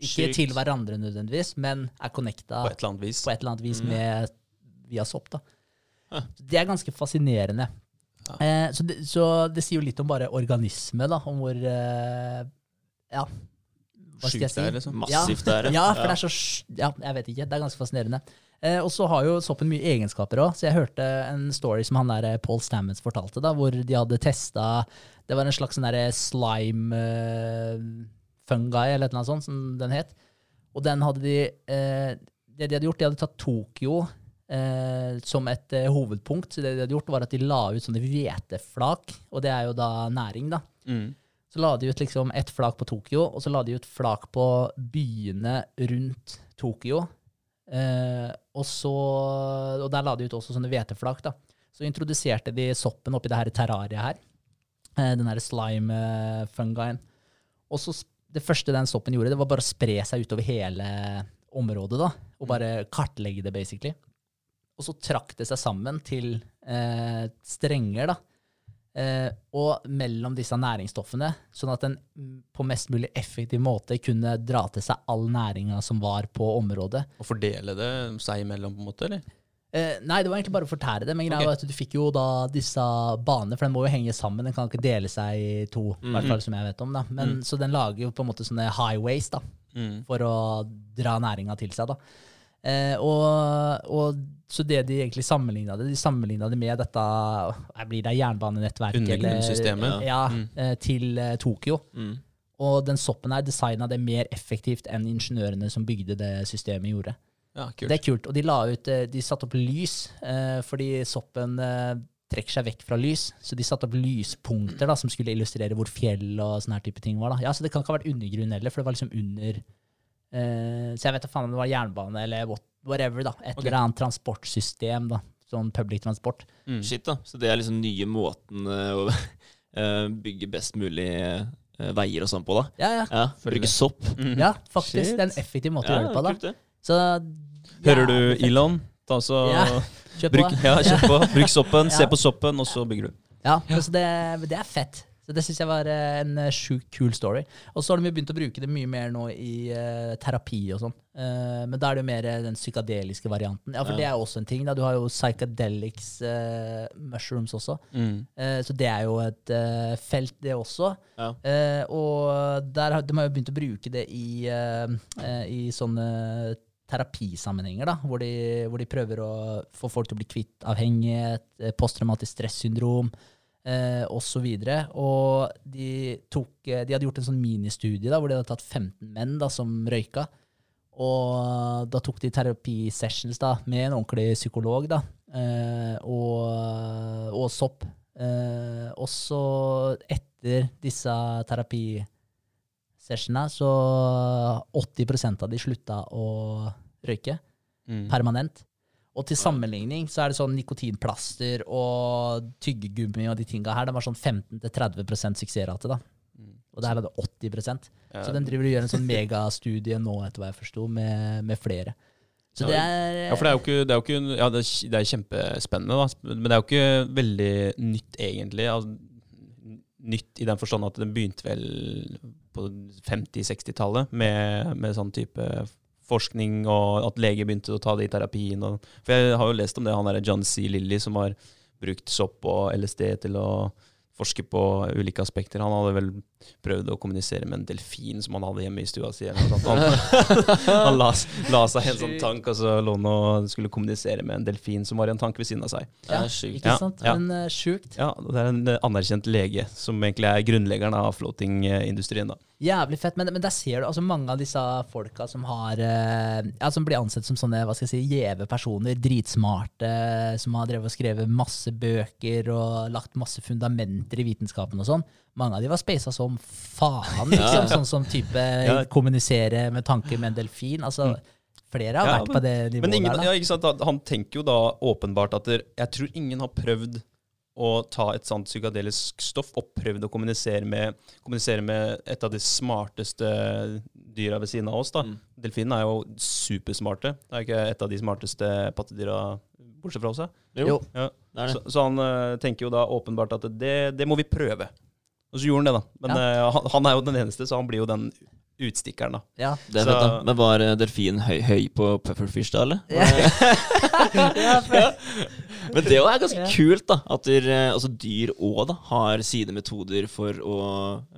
B: Ikke
C: Sykt.
B: til hverandre nødvendigvis, men er connecta
A: På et eller annet vis.
B: eller annet vis
A: Mm.
B: med, via sopp. da.
C: Ja.
B: Det er ganske fascinerende.
A: Ja.
B: Eh, så, det, så det sier jo litt om bare organisme, da, om hvor eh, Ja, hva skal jeg si?
A: det er, liksom.
C: Massivt der.
B: Ja, for det er så Ja, jeg vet ikke. Det er ganske fascinerende. Eh, og så har jo soppen mye egenskaper òg, så jeg hørte en story som han der eh, Paul Stamets fortalte, da, hvor de hadde testa Det var en slags sånn derre slime eh, fungi, eller noe sånt, som den het. Og den hadde de eh, Det de hadde gjort, de hadde tatt Tokyo eh, som et eh, hovedpunkt. Så det de hadde gjort, var at de la ut sånne hveteflak, og det er jo da næring, da.
A: Mm.
B: Så la de ut liksom ett flak på Tokyo, og så la de ut flak på byene rundt Tokyo. Eh, og, så, og der la de ut også sånne hveteflak. da. Så introduserte de soppen oppi det her terrariet her. Eh, den her slime-fungien. Og så det første den soppen gjorde, det var bare å spre seg utover hele området. da, Og bare kartlegge det, basically. Og så trakk det seg sammen til eh, strenger, da. Eh, og mellom disse næringsstoffene, sånn at den mm, på mest mulig effektiv måte kunne dra til seg all næringa som var på området.
A: Og fordele det seg imellom, på en måte? eller?
B: Eh, nei, det var egentlig bare å fortære det, men greia
A: okay.
B: var at du fikk jo da disse banene, for den må jo henge sammen, den kan ikke dele seg i to, i hvert fall som jeg vet om. da. Men, Så den lager jo på en måte sånne highways da,
A: Mm.
B: for å dra næringa til seg. da. Eh, og, og så det de egentlig sammenligna det, de sammenligna det med dette blir det jernbanenettverket
A: Undergrunnssystemet.
B: Ja,
A: Mm.
B: eh, til eh, Tokyo.
C: Mm.
B: Og den soppen her designa det mer effektivt enn ingeniørene som bygde det systemet, gjorde.
A: Ja, kult.
B: Det er kult. Og de la ut, eh, de satte opp lys, eh, fordi soppen eh, trekker seg vekk fra lys. Så de satte opp lyspunkter da, som skulle illustrere hvor fjell og sånne her type ting var. da. Ja, Så det kan ikke ha vært undergrunn heller, for det var liksom under eh, Så jeg vet da faen om det var jernbane eller what, whatever. da. Et
A: okay.
B: eller annet transportsystem. da. Sånn public transport.
A: Mm.
C: Shit, da. Så det er liksom nye måten eh, å eh, bygge best mulig veier og sånn på, da.
B: Ja, ja.
C: Ja, Bruke sopp.
A: Mm.
B: ja faktisk.
A: Shit.
B: Det er en effektiv måte å gjøre det på. da.
C: kult det.
B: Så,
A: Hører du. Elon? Ta så
B: Ja, kjøp på.
A: bruk, ja, kjøp på. Bruk soppen,
B: Ja.
A: se på soppen, og så bygger du.
B: Ja, altså det, det er fett. Så Det syns jeg var eh, en eh, sjukt kul story. Og så har de begynt å bruke det mye mer nå i uh, terapi og sånn. Uh, men da er det jo mer den psykadeliske varianten. Ja, For
C: Ja.
B: det er jo også en ting. da. Du har jo psychedelics uh, mushrooms også.
A: Mm.
B: Så det er jo et felt, det også.
C: Ja.
B: Og der har, de har jo begynt å bruke det i, i sånne terapisammenhenger, da, hvor de, hvor de prøver å få folk til å bli kvitt avhengighet, posttraumatisk stressyndrom eh, osv. Og, og de, tok, eh, de hadde gjort en sånn ministudie da, hvor de hadde tatt 15 menn da, som røyka. Og da tok de terapisessions da, med en ordentlig psykolog da, eh, og, og sopp. Eh, og så etter disse terapisessionene, så 80% av de slutta å røyke
A: Mm.
B: permanent. Og til sammenligning så er det sånn nikotinplaster og tyggegummi og de tinga her, de har sånn 15-30 suksessrate. da.
A: Mm.
B: Og det her det 80
A: Ja.
B: Så den driver og gjør en sånn megastudie nå, etter hva jeg forsto, med, med flere. Så det er
A: Ja, for det er jo ikke, det er jo ikke Ja, det er, det er kjempespennende, da. Men det er jo ikke veldig nytt, egentlig. Altså, nytt i den forstand at den begynte vel på 50-60-tallet med, med sånn type forskning, og at leger begynte å ta det i terapien. Og, for jeg har jo lest om det, han derre John C. Lilly som har brukt sopp og LSD til å forske på ulike aspekter. Han hadde vel prøvd å kommunisere med en delfin som han hadde hjemme i stua si. Eller noe sånt. Han, han la, la seg i en sånn tank, og så lå han og skulle kommunisere med en delfin som var i en tank ved siden av seg.
C: Ja, sykt. sjukt.
B: Ikke sant?
A: ja.
B: Men uh, sjukt.
A: Ja, Det er en eh, anerkjent lege som egentlig er grunnleggeren av floatingindustrien. da.
B: Jævlig fett. Men, men der ser du altså mange av disse folka som har eh, ja, som blir ansett som sånne hva skal jeg si, gjeve personer, dritsmarte, som har drevet og skrevet masse bøker og lagt masse fundamenter i vitenskapen og sånn. Mange av de var spasa som faen, liksom. Sånn som type
A: Ja.
B: kommunisere med tanker med en delfin. Altså, flere har
A: Ja,
B: vært på det nivået
A: Men ingen,
B: der.
A: ja,
B: Da.
A: ikke sant? Han tenker jo da åpenbart at der, jeg tror ingen har prøvd å ta et sånt psykadelisk stoff og prøvd å kommunisere med, kommunisere med et av de smarteste dyra ved siden av oss. da.
C: Mm.
A: Delfinene er jo supersmarte. Det er ikke et av de smarteste pattedyra bortsett fra oss.
C: Jo,
B: Jo.
A: Ja.
C: det det.
A: Så, så han uh, tenker jo da åpenbart at det, det må vi prøve. Og så gjorde han det, da. Men eh, han, han er jo den eneste, så han blir jo den utstikkeren, da.
B: Ja.
C: Det er
A: Så-
C: fett, da. Men var eh, delfinen høy, høy på pufferfish da, eller?
B: Ja. ja, for-
C: Men det er ganske
B: Ja.
C: kult, da. At der, eh, altså dyr òg har sine metoder for å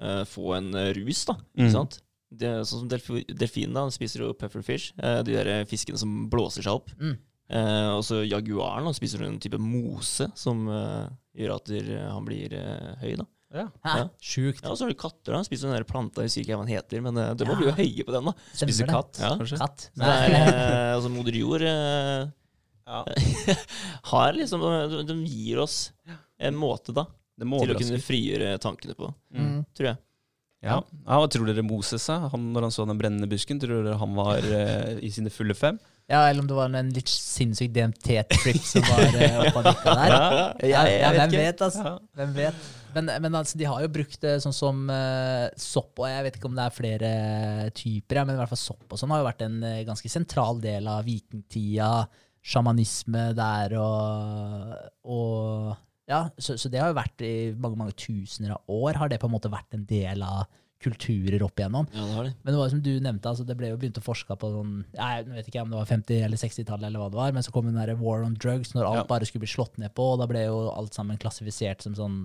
C: uh, få en rus, da. Ikke
A: Mm.
C: sant? Det, er sånn som delfi- Delfinen da, den spiser jo pufferfish, Uh, de der fiskene som blåser seg opp.
B: Mm.
C: Uh, og så jaguaren da, spiser en type mose som gjør at der, han blir høy. da.
A: Ja.
B: Hæ? Sjukt.
C: Ja, Og så har du katter, da. Spiser den der planta, jeg husker ikke hva den heter, men eh, det må
B: Ja.
C: bli jo høye på den, da.
B: Stemmer
A: Spiser
B: det.
A: katt,
C: Ja.
A: kanskje?
B: Katt.
C: Så det er, eh, altså Moder Jord eh,
A: Ja.
C: har liksom de, de gir oss en måte da
A: Det må
C: til å
A: overraske.
C: kunne frigjøre tankene på,
B: Mm.
C: tror jeg.
A: Ja. ja, Hva tror dere Moses sa han, når han så den brennende busken? Tror dere han var eh, i sine fulle fem?
B: Ja, eller om det var en litt sinnssyk DMT-trip som var eh, oppe og nikka der. Ja, ja, hvem vet, altså.
A: Ja.
B: Hvem vet? Men, men altså, de har jo brukt det sånn som uh, sopp, og jeg vet ikke om det er flere typer, ja, men i hvert fall sopp og sånn har jo vært en eh, ganske sentral del av vikingtida, sjamanisme der og, og Ja, så, så det har jo vært i mange, mange tusener av år har det på en måte vært en del av kulturer opp igjennom.
C: Ja, det har de.
B: Men det var som du nevnte, altså det ble jo begynt å forske på sånn Jeg vet ikke om det var 50- eller 60-tallet, eller hva det var, men så kom den der war on drugs, når alt
A: Ja.
B: bare skulle bli slått ned på, og da ble jo alt sammen klassifisert som sånn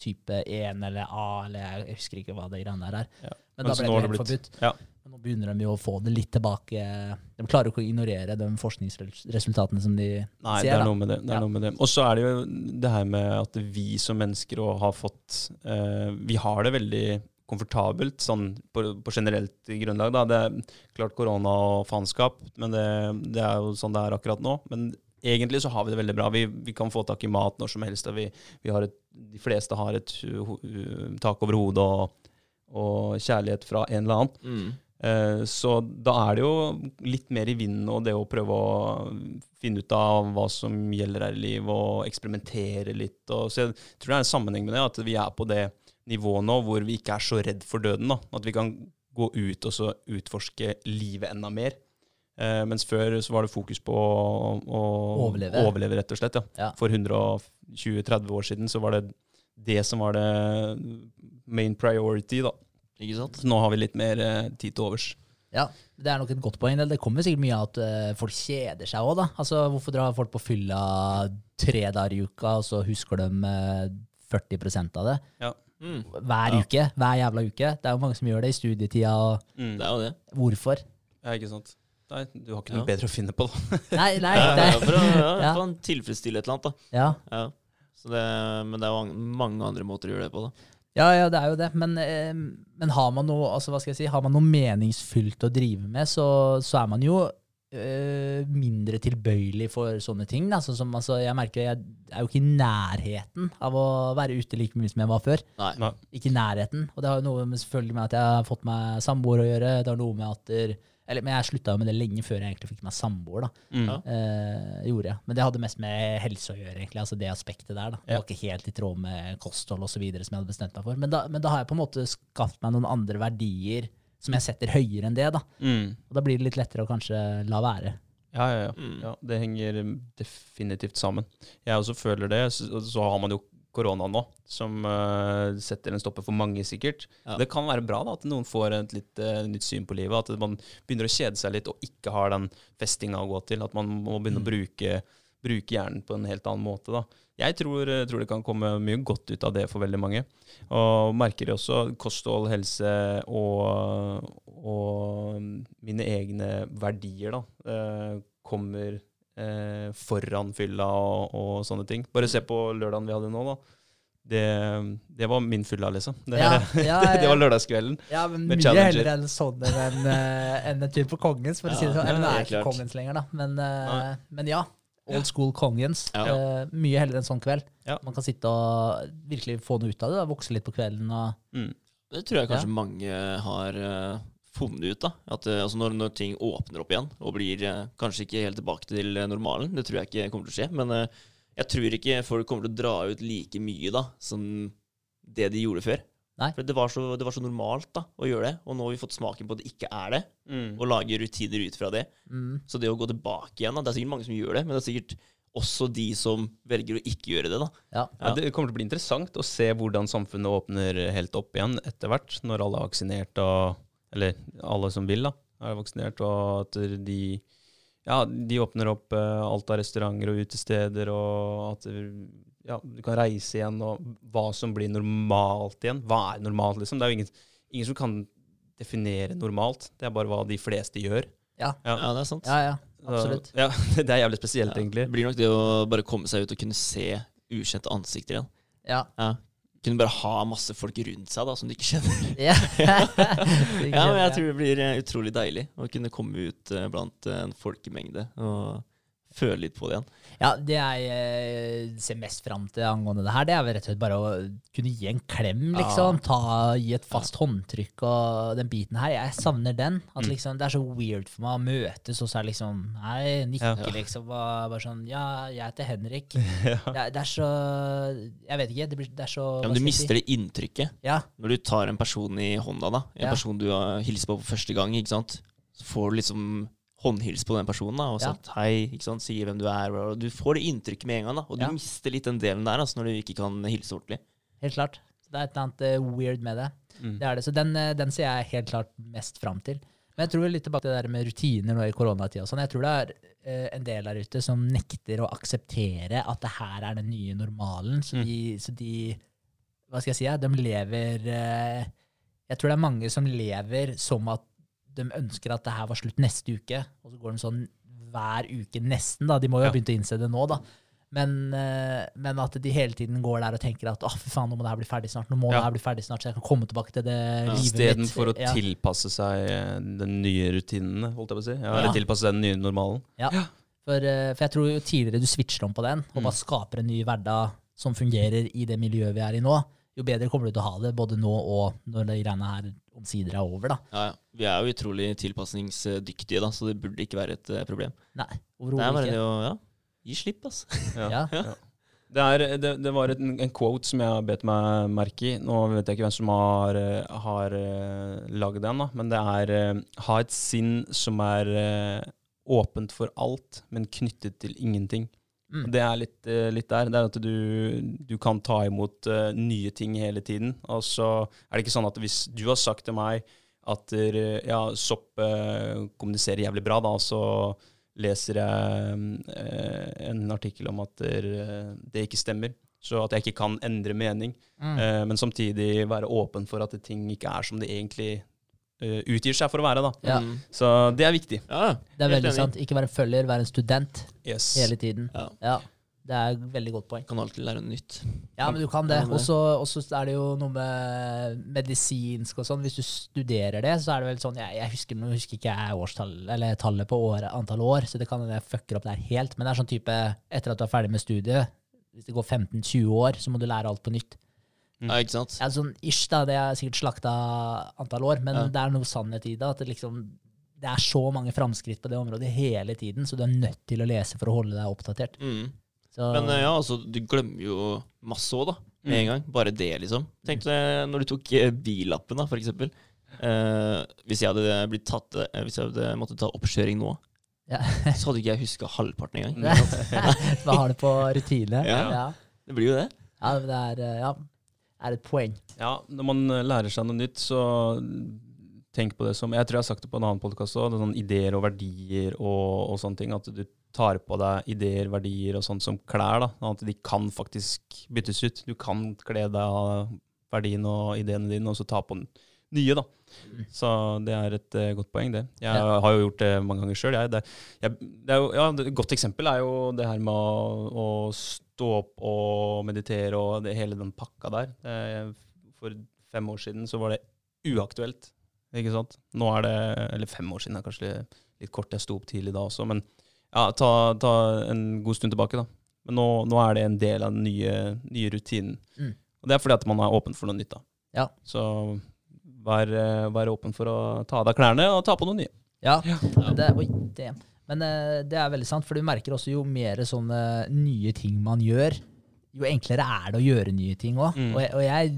B: type 1 eller A, eller jeg husker ikke hva det greiene der er.
A: Ja.
B: Men,
A: Men
B: da ble det helt forbudt.
A: ja.
B: Men nå begynner de jo å få det litt tilbake. De klarer jo ikke å ignorere de forskningsresultatene som de
A: Nei,
B: ser.
A: det er noe med det. det,
B: Ja.
A: noe med det. Og så er det jo det her med at vi som mennesker har fått uh, Vi har det veldig komfortabelt sånn på, på generelt grunnlag. Da. Det er klart korona og faenskap, men det, det er jo sånn det er akkurat nå. Men egentlig så har vi det veldig bra. Vi, vi kan få tak i mat når som helst. Og vi, vi har et, de fleste har et uh, uh, tak over hodet og, og kjærlighet fra en eller annen.
C: Mm.
A: Eh, Så da er det jo litt mer i vinden og det å prøve å finne ut av hva som gjelder her i livet, og eksperimentere litt. Og så jeg tror det er en sammenheng med det, at vi er på det nivået nå hvor vi ikke er så redd for døden. da. At vi kan gå ut og så utforske livet enda mer. Eh, mens før så var det fokus på å, å
B: Overleve.
A: overleve, rett og slett. Ja.
B: Ja.
A: For 120-30 år siden så var det det som var det main priority. da.
C: Ikke sant?
A: Så nå har vi litt mer eh, tid til overs.
B: Ja, det er nok et godt poeng. Det kommer sikkert mye av at uh, folk kjeder seg òg, da. Altså, hvorfor drar folk på fylla tre dager i uka, og så husker de uh, 40% av det
C: Mm.
B: hver
A: Ja.
B: uke? Hver jævla uke. Det er jo mange som gjør det i studietida. Og
A: Mm.
C: Det er jo det.
B: hvorfor?
A: Ja, ikke sant. Nei, du har ikke noe
C: Ja.
A: bedre å finne på, da.
B: Nei, nei, det,
C: ja, for å ja,
B: Ja.
C: for å tilfredsstille et eller annet, da.
B: ja.
C: Ja. Så det, men det er jo mange- andre måter å gjøre det på, da.
B: Ja, ja, det er jo det. Men, eh, men har man noe altså, hva skal jeg si, har man noe meningsfylt å drive med, så, så er man jo eh, mindre tilbøyelig for sånne ting. Da. Sånn som, altså, jeg merker jeg er jo ikke i nærheten av å være ute like mye som jeg var før.
C: Nei.
A: Nei.
B: Ikke i nærheten. Og det har jo noe med, selvfølgelig med at jeg har fått meg samboer å gjøre. Det har noe med at der, eller, Men jeg slutta med det lenge før jeg egentlig fikk meg samboer. da.
A: Mm.
B: Eh, gjorde jeg. Men det hadde mest med helse å gjøre, egentlig. altså Det aspektet der. da. Det var ikke helt i tråd med kosthold osv. som jeg hadde bestemt meg for. Men da, men da har jeg på en måte skapt meg noen andre verdier som jeg setter høyere enn det. da.
A: Mm.
B: Og da blir det litt lettere å kanskje la være.
A: Ja, ja, ja.
C: Mm.
A: ja. Det henger definitivt sammen. Jeg også føler det. Så, og så har man jo korona nå, som uh, setter en stopper for mange, sikkert.
C: Ja.
A: Det kan være bra da, at noen får et litt uh, nytt syn på livet. At man begynner å kjede seg litt og ikke har den festinga å gå til. At man må begynne å bruke, bruke hjernen på en helt annen måte. da. Jeg tror, eh, tror det kan komme mye godt ut av det for veldig mange. Og merker også kosthold, helse og, og mine egne verdier da, uh, kommer eh, foran fylla og, og sånne ting. Bare se på lørdagen vi hadde nå, da. Det, det var min fylla, liksom. Det,
B: Ja, ja,
A: det var lørdagskvelden.
B: Ja, men
A: Med
B: mye heller enn sånn enn en tur på Kongens, for å si det sånn. Eller, det er ikke
C: klart.
B: Kongens lenger, da. Men, eh, men ja. Old school Kongens.
C: Ja.
B: Eh, mye heller enn sånn kveld.
A: Ja.
B: Man kan sitte og virkelig få noe ut av det. Da. Vokse litt på kvelden. Og,
A: Mm.
C: Det tror jeg kanskje mange har eh, funnet ut. da. At eh, altså når, når ting åpner opp igjen og blir eh, kanskje ikke helt tilbake til eh, normalen, det tror jeg ikke kommer til å skje. Men jeg tror ikke folk kommer til å dra ut like mye da, som det de gjorde før.
B: Nei.
C: For det var, så, det var så normalt da, å gjøre det, og nå har vi fått smaken på at det ikke er det,
A: Mm.
C: og lage rutiner ut fra det.
B: mm,
C: Så det å gå tilbake igjen, da, det er sikkert mange som gjør det, men det er sikkert også de som velger å ikke gjøre det. da.
B: Ja.
A: Ja, det kommer til å bli interessant å se hvordan samfunnet åpner helt opp igjen etter hvert, når alle er vaksinert, og, eller alle som vil, da, er vaksinert, og at de ja, de åpner opp eh, alt av restauranter og utesteder, og at ja, du kan reise igjen, og hva som blir normalt igjen. Hva er normalt, liksom? Det er jo ingen, ingen som kan definere normalt. Det er bare hva de fleste gjør.
B: Ja.
A: Ja.
C: Ja, det er sant.
B: Ja, ja. Absolutt.
A: Så, ja, det er jævlig spesielt,
C: Ja.
A: egentlig.
C: Det blir nok det å bare komme seg ut og kunne se ukjente ansikter igjen.
B: Ja.
C: Kunne bare ha masse folk rundt seg da, som du ikke kjenner.
B: Ja.
C: Ja, men jeg tror det blir eh, utrolig deilig å kunne komme ut eh, blant eh, en folkemengde og føle litt på det igjen.
B: Ja, det jeg eh, ser mest fram til angående det her, det er vel rett og slett bare å kunne gi en klem, liksom. Ta, gi et fast håndtrykk og den biten her. Jeg savner den. At
A: Mm.
B: liksom, Det er så weird for meg å møtes, og så er det liksom Hei, nikke,
A: Ja.
B: liksom. Og bare sånn Ja, jeg heter Henrik.
A: Ja.
B: Det, det er så Jeg vet ikke. Det, blir, det er så
C: Ja, men du mister det inntrykket.
B: Ja.
C: Når du tar en person i hånda, da, en
B: Ja.
C: person du har hilst på for første gang, ikke sant? så får du liksom håndhils på den personen da, og
B: Ja.
C: hei, ikke sant? sier hvem du er. Og du får det inntrykket med en gang, da, og du
B: Ja.
C: mister litt den delen der altså, når du ikke kan hilse ordentlig.
B: Helt klart. Så det er et eller annet eh, weird med det.
A: Mm.
B: Det er det. Så den, eh, den ser jeg helt klart mest fram til. Men jeg tror litt tilbake til det der med rutiner nå i koronatida. og Sånn. Jeg tror det er uh, en del der ute som nekter å akseptere at det her er den nye normalen. Så
A: Mm.
B: de, så de Hva skal jeg si? ja, De lever uh, Jeg tror det er mange som lever som at de ønsker at det her var slutt neste uke. Og så går de sånn hver uke nesten. da. De må jo ha
A: Ja.
B: begynt å innse det nå, da. Men, eh, men at de hele tiden går der og tenker at oh, fy faen, nå må det her bli ferdig snart. Nå må
A: Ja.
B: det her bli ferdig snart, så jeg kan komme tilbake til det livet mitt.
A: Istedenfor å
B: Ja.
A: tilpasse seg eh, den nye rutinene, holdt jeg på å si. Ja,
B: Ja.
A: Eller tilpasse den nye normalen.
B: Ja. For, eh, for jeg tror jo tidligere du switcher om på den, og
A: Mm.
B: bare skaper en ny hverdag som fungerer i det miljøet vi er i nå, jo bedre kommer du til å ha det, både nå og når de greiene her omsider er over. da.
C: Ja, ja. Vi er jo utrolig tilpasningsdyktige, da, så det burde ikke være et eh, problem.
B: Nei,
C: Det er
B: overhodet
C: bare
B: ikke.
C: det å ja, gi slipp, altså.
B: Ja.
A: Ja. Det, er, det, det var et, en quote som jeg har bedt meg merke i. Nå vet jeg ikke hvem som har, eh, har uh, lagd den, da. men det er eh, ha et sinn som er eh, åpent for alt, men knyttet til ingenting.
B: Mm.
A: Det er litt, eh, litt der. Det er at du, du kan ta imot uh, nye ting hele tiden. Og så er det ikke sånn at hvis du har sagt til meg at ja, sopp uh, kommuniserer jævlig bra, da, så leser jeg uh, en artikkel om at det ikke stemmer. Så at jeg ikke kan endre mening.
B: Mm.
A: Men samtidig være åpen for at ting ikke er som det egentlig utgir seg for å være. da.
B: Ja.
C: Mm.
A: Så det er viktig.
C: ja.
B: Det er veldig sant. Ikke være en følger, være en student
A: Yes.
B: hele tiden.
C: Ja.
B: Ja, Det er et veldig godt poeng.
C: Kan alltid lære noe nytt.
B: Ja, men du kan det. Og så og så er det jo noe med medisinsk og sånn. Hvis du studerer det, så er det vel sånn Jeg, jeg husker, nå husker ikke jeg årstall, eller tallet på år, antall år, så det kan hende jeg fucker opp der helt. Men det er sånn type etter at du er ferdig med studiet, hvis det går 15-20 år, så må du lære alt på nytt.
A: Mm.
C: Ja, ikke sant?
B: Ja, sånn ish, da. Det er sikkert slakta antall år, men
C: Ja.
B: det er noe sannhet i det. At det liksom det er så mange framskritt på det området hele tiden, så du er nødt til å lese for å holde deg oppdatert.
C: Mm.
B: Så,
C: Men eh, ja, altså, du glemmer jo masse òg, da. Med en gang. Bare det, liksom. Tenk deg når du tok eh, billappen, da, for eksempel. Eh, hvis jeg hadde blitt tatt eh, Hvis jeg hadde måttet ta oppkjøring nå,
B: Ja.
C: så hadde ikke jeg huska halvparten engang.
B: Hva har du på rutine?
C: Ja.
B: ja.
C: Det blir jo det.
B: Ja, det er, ja, er et poeng.
A: Ja, når man eh, lærer seg noe nytt, så tenk på det som Jeg tror jeg har sagt det på en annen podkast òg, sånn ideer og verdier og, og sånne ting. At du tar på deg ideer, verdier og sånt som klær. da, At de kan faktisk byttes ut. Du kan kle deg av verdien og ideene dine, og så ta på den nye, da. Så det er et uh, godt poeng, det. Jeg
B: Ja.
A: har jo gjort det mange ganger sjøl. Ja, et godt eksempel er jo det her med å, å stå opp og meditere og det, hele den pakka der. Eh, For fem år siden så var det uaktuelt, ikke sant. Nå er det Eller fem år siden er kanskje litt kort, jeg sto opp tidlig da også, men ja, ta, ta en god stund tilbake, da. Men nå, nå er det en del av den nye, nye rutinen.
B: Mm.
A: Og det er fordi at man er åpen for noe nytt, da.
B: Ja.
A: Så vær, eh, vær åpen for å ta av deg klærne og ta på noe nye.
B: Ja,
A: Ja.
B: Det, oi, det. Men eh, det er veldig sant, for du merker også jo mer sånne nye ting man gjør, jo enklere er det å gjøre nye ting òg.
A: Mm.
B: Og, og jeg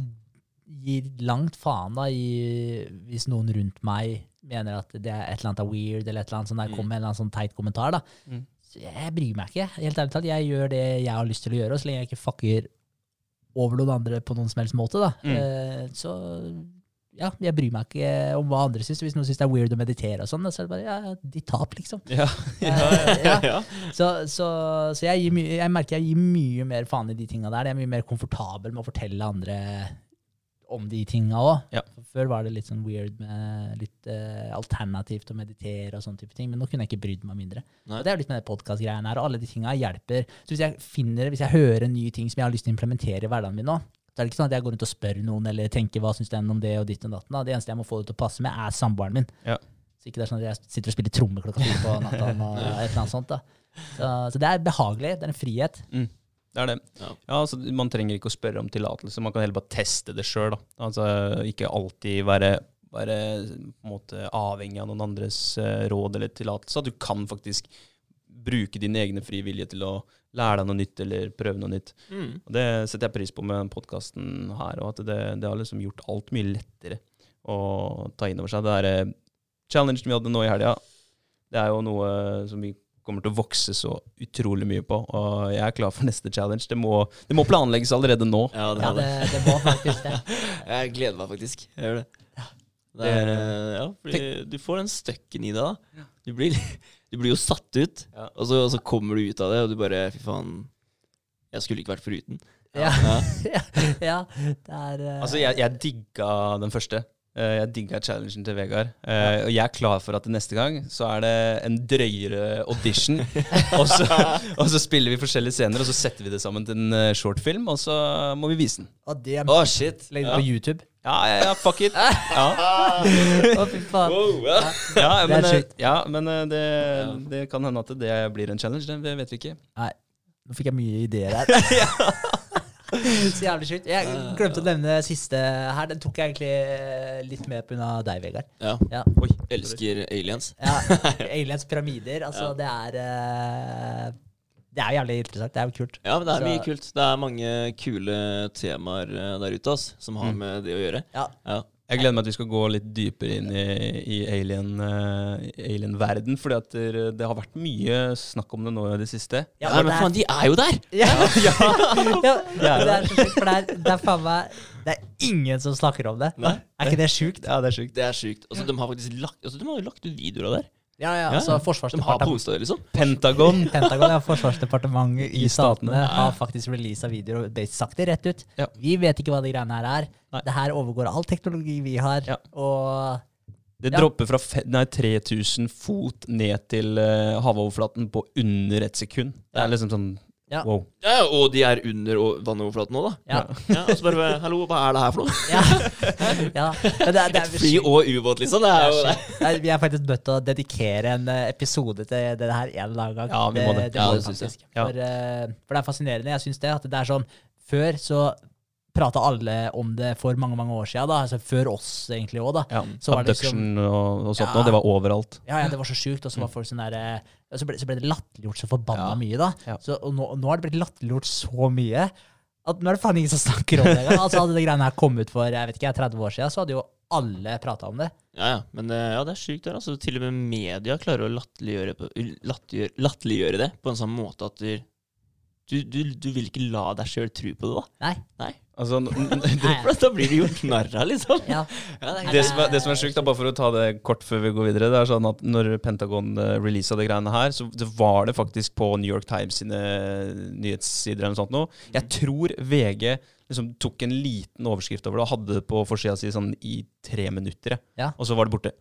B: gir langt faen da i hvis noen rundt meg mener at det er et eller annet er weird, eller et eller annet sånn der
C: Mm.
B: kommer en eller annen sånn teit kommentar. da.
A: Mm.
B: jeg bryr meg ikke. Helt ærlig talt, jeg gjør det jeg har lyst til å gjøre, og så lenge jeg ikke fucker over noen andre på noen som helst måte, da.
A: Mm.
B: Eh, så ja, jeg bryr meg ikke om hva andre syns. Hvis noen syns det er weird å meditere og sånn, så er det bare ja, de tap, liksom.
A: Ja.
B: ja, ja.
C: ja.
B: Så, så, så jeg, mye- jeg merker jeg gir mye mer faen i de tinga der. Jeg er mye mer komfortabel med å fortelle andre om de tinga òg. Før var det litt sånn weird med litt uh, alternativt å meditere og sånne type ting. Men nå kunne jeg ikke brydd meg mindre.
C: Nei.
B: Og det er litt med den podkast-greiene her, og alle de tinga hjelper. Så hvis jeg finner, hvis jeg hører en ny ting som jeg har lyst til å implementere i hverdagen min nå, så er det ikke sånn at jeg går rundt og spør noen eller tenker hva syns den om det og ditt og datten. da. Det eneste jeg må få det til å passe med, er samboeren min.
A: Ja.
B: Så ikke det er sånn at jeg sitter og spiller tromme klokka fire på natta og et eller annet sånt. da. Så, så det er behagelig. Det er en frihet.
A: Det er det.
C: Ja.
A: Ja, altså, man trenger ikke å spørre om tillatelse, man kan heller bare teste det sjøl. Altså, ikke alltid være, være på en måte, avhengig av noen andres uh, råd eller tillatelse. At du kan faktisk bruke din egne frie vilje til å lære deg noe nytt eller prøve noe nytt.
C: Mm.
A: Og Det setter jeg pris på med podkasten her, og at det, det har liksom gjort alt mye lettere å ta inn over seg. Det derre challengen vi hadde nå i helga, det er jo noe som vi kommer til å vokse så utrolig mye på. Og jeg er klar for neste challenge. Det må, det må planlegges allerede nå.
C: Ja, det
B: Ja, det,
C: det.
B: det må faktisk det.
C: Jeg gleder meg faktisk. Jeg gjør det. Det er, eh, ja, fordi du får den støkken i deg, da. Du blir, du blir jo satt ut,
A: Ja.
C: og, så, og så kommer du ut av det, og du bare Fy faen, jeg skulle ikke vært foruten.
B: Ja,
C: Ja.
B: ja det er uh...
A: Altså, jeg, jeg digga den første. Eh, Jeg digga challengen til Vegard. Eh, Og jeg er klar for at neste gang så er det en drøyere audition. og, så, og så spiller vi forskjellige scener, og så setter vi det sammen til en shortfilm, og så må vi vise den.
B: Er
C: Å, shit.
B: Legg det på YouTube.
A: Ja, ja, ja, fuck it. Ja,
B: Å, fy faen.
C: Wow, ja.
A: ja
B: Det er
A: men, eh,
B: sjukt.
A: ja, men eh, det, det kan hende at det blir en challenge. Det vet vi ikke.
B: Nei, nå fikk jeg mye ideer her. Så jævlig sjukt. Jeg glemte å nevne siste her. Den tok jeg egentlig eh, litt med pga. deg, Vegard.
C: ja.
B: Ja.
A: Oi,
C: Elsker aliens.
B: Ja, Aliens pyramider. Altså, det er eh, Det er jævlig interessant. Det er jo kult.
C: Ja, men det er
B: Så-
C: mye kult. Det er mange kule temaer eh, der ute ass, som har med det å gjøre.
B: Ja.
C: Ja.
A: Jeg gleder meg til vi skal gå litt dypere inn i, i alien, uh, alien-verden, fordi at det, det har vært mye snakk om det nå i det siste.
C: Ja,
B: og
C: men
B: er-
C: faen, de er jo der!
B: Ja, ja, ja, det er så sjukt, for det er, det er faen meg Det er ingen som snakker om det.
C: Nei.
B: Er ikke det sjukt?
A: Ja, det er sjukt.
C: Det er sjukt. Altså, de har faktisk lagt, altså, de har lagt ut videoer av det. her.
B: Ja, ja, altså
C: De har
B: Forsvarsdepartementet
C: posta det, liksom.
A: Pentagon.
B: Pentagon, ja, Forsvarsdepartementet i
A: statene.
B: ja. har faktisk releasa videoer og sagt det rett ut.
A: Ja.
B: Vi vet ikke hva de greiene her er.
A: Nei.
B: Det her overgår all teknologi vi har.
A: Ja.
B: Og
A: Det dropper fra nei, 3000 fot ned til uh, havoverflaten på under et sekund. Det er liksom sånn
B: Ja.
A: wow.
C: Ja, og de er under vannoverflaten nå, da.
B: ja.
C: Ja, og så bare Hallo, hva er det her for noe?
B: ja. ja. Men det, er- det er
C: Et fly og ubåt, liksom. Det
B: Det
C: er det.
B: er Vi er faktisk nødt til å dedikere en eh, episode til det her en eller annen gang.
A: Ja, vi må det.
B: det,
C: Ja,
B: må
C: det synes jeg.
A: Ja.
B: For, eh, for det er fascinerende. Jeg syns det. At det er sånn Før så prata alle om det for mange mange år siden. Da. Altså, før oss egentlig òg, da.
A: Ja.
B: Så var det liksom-
A: og, og sånt
B: Ja.
A: Det var overalt.
B: Ja, ja, det var så sjukt. Og så var folk sånn der, eh, så ble, så ble det latterliggjort så forbanna
A: Ja.
B: mye, da. Så, og nå, nå har det blitt latterliggjort så mye at nå er det faen ingen som snakker om det engang. Altså, hadde det greiene her kommet for jeg vet ikke, 30 år siden, så hadde jo alle prata om det.
C: Ja, ja. Men ja, det er sjukt. der, Altså, til og med media klarer å latterliggjøre, på- latterliggjøre, latterliggjøre det på en sånn måte at du, du, du, du vil ikke la deg sjøl tro på det, da.
B: Nei.
C: Nei.
A: Altså,
C: da blir du gjort narr av, liksom.
B: Ja.
C: Ja, det
A: det, som er, det som er sjukt, bare for å ta det kort før vi går videre, det er sånn at når Pentagon uh, releasa de greiene her, så det var det faktisk på New York Times sine nyhetssider eller noe sånt noe. Jeg tror VG liksom tok en liten overskrift over det og hadde det på forsida si sånn i tre minutter.
B: Ja.
A: og så var det borte.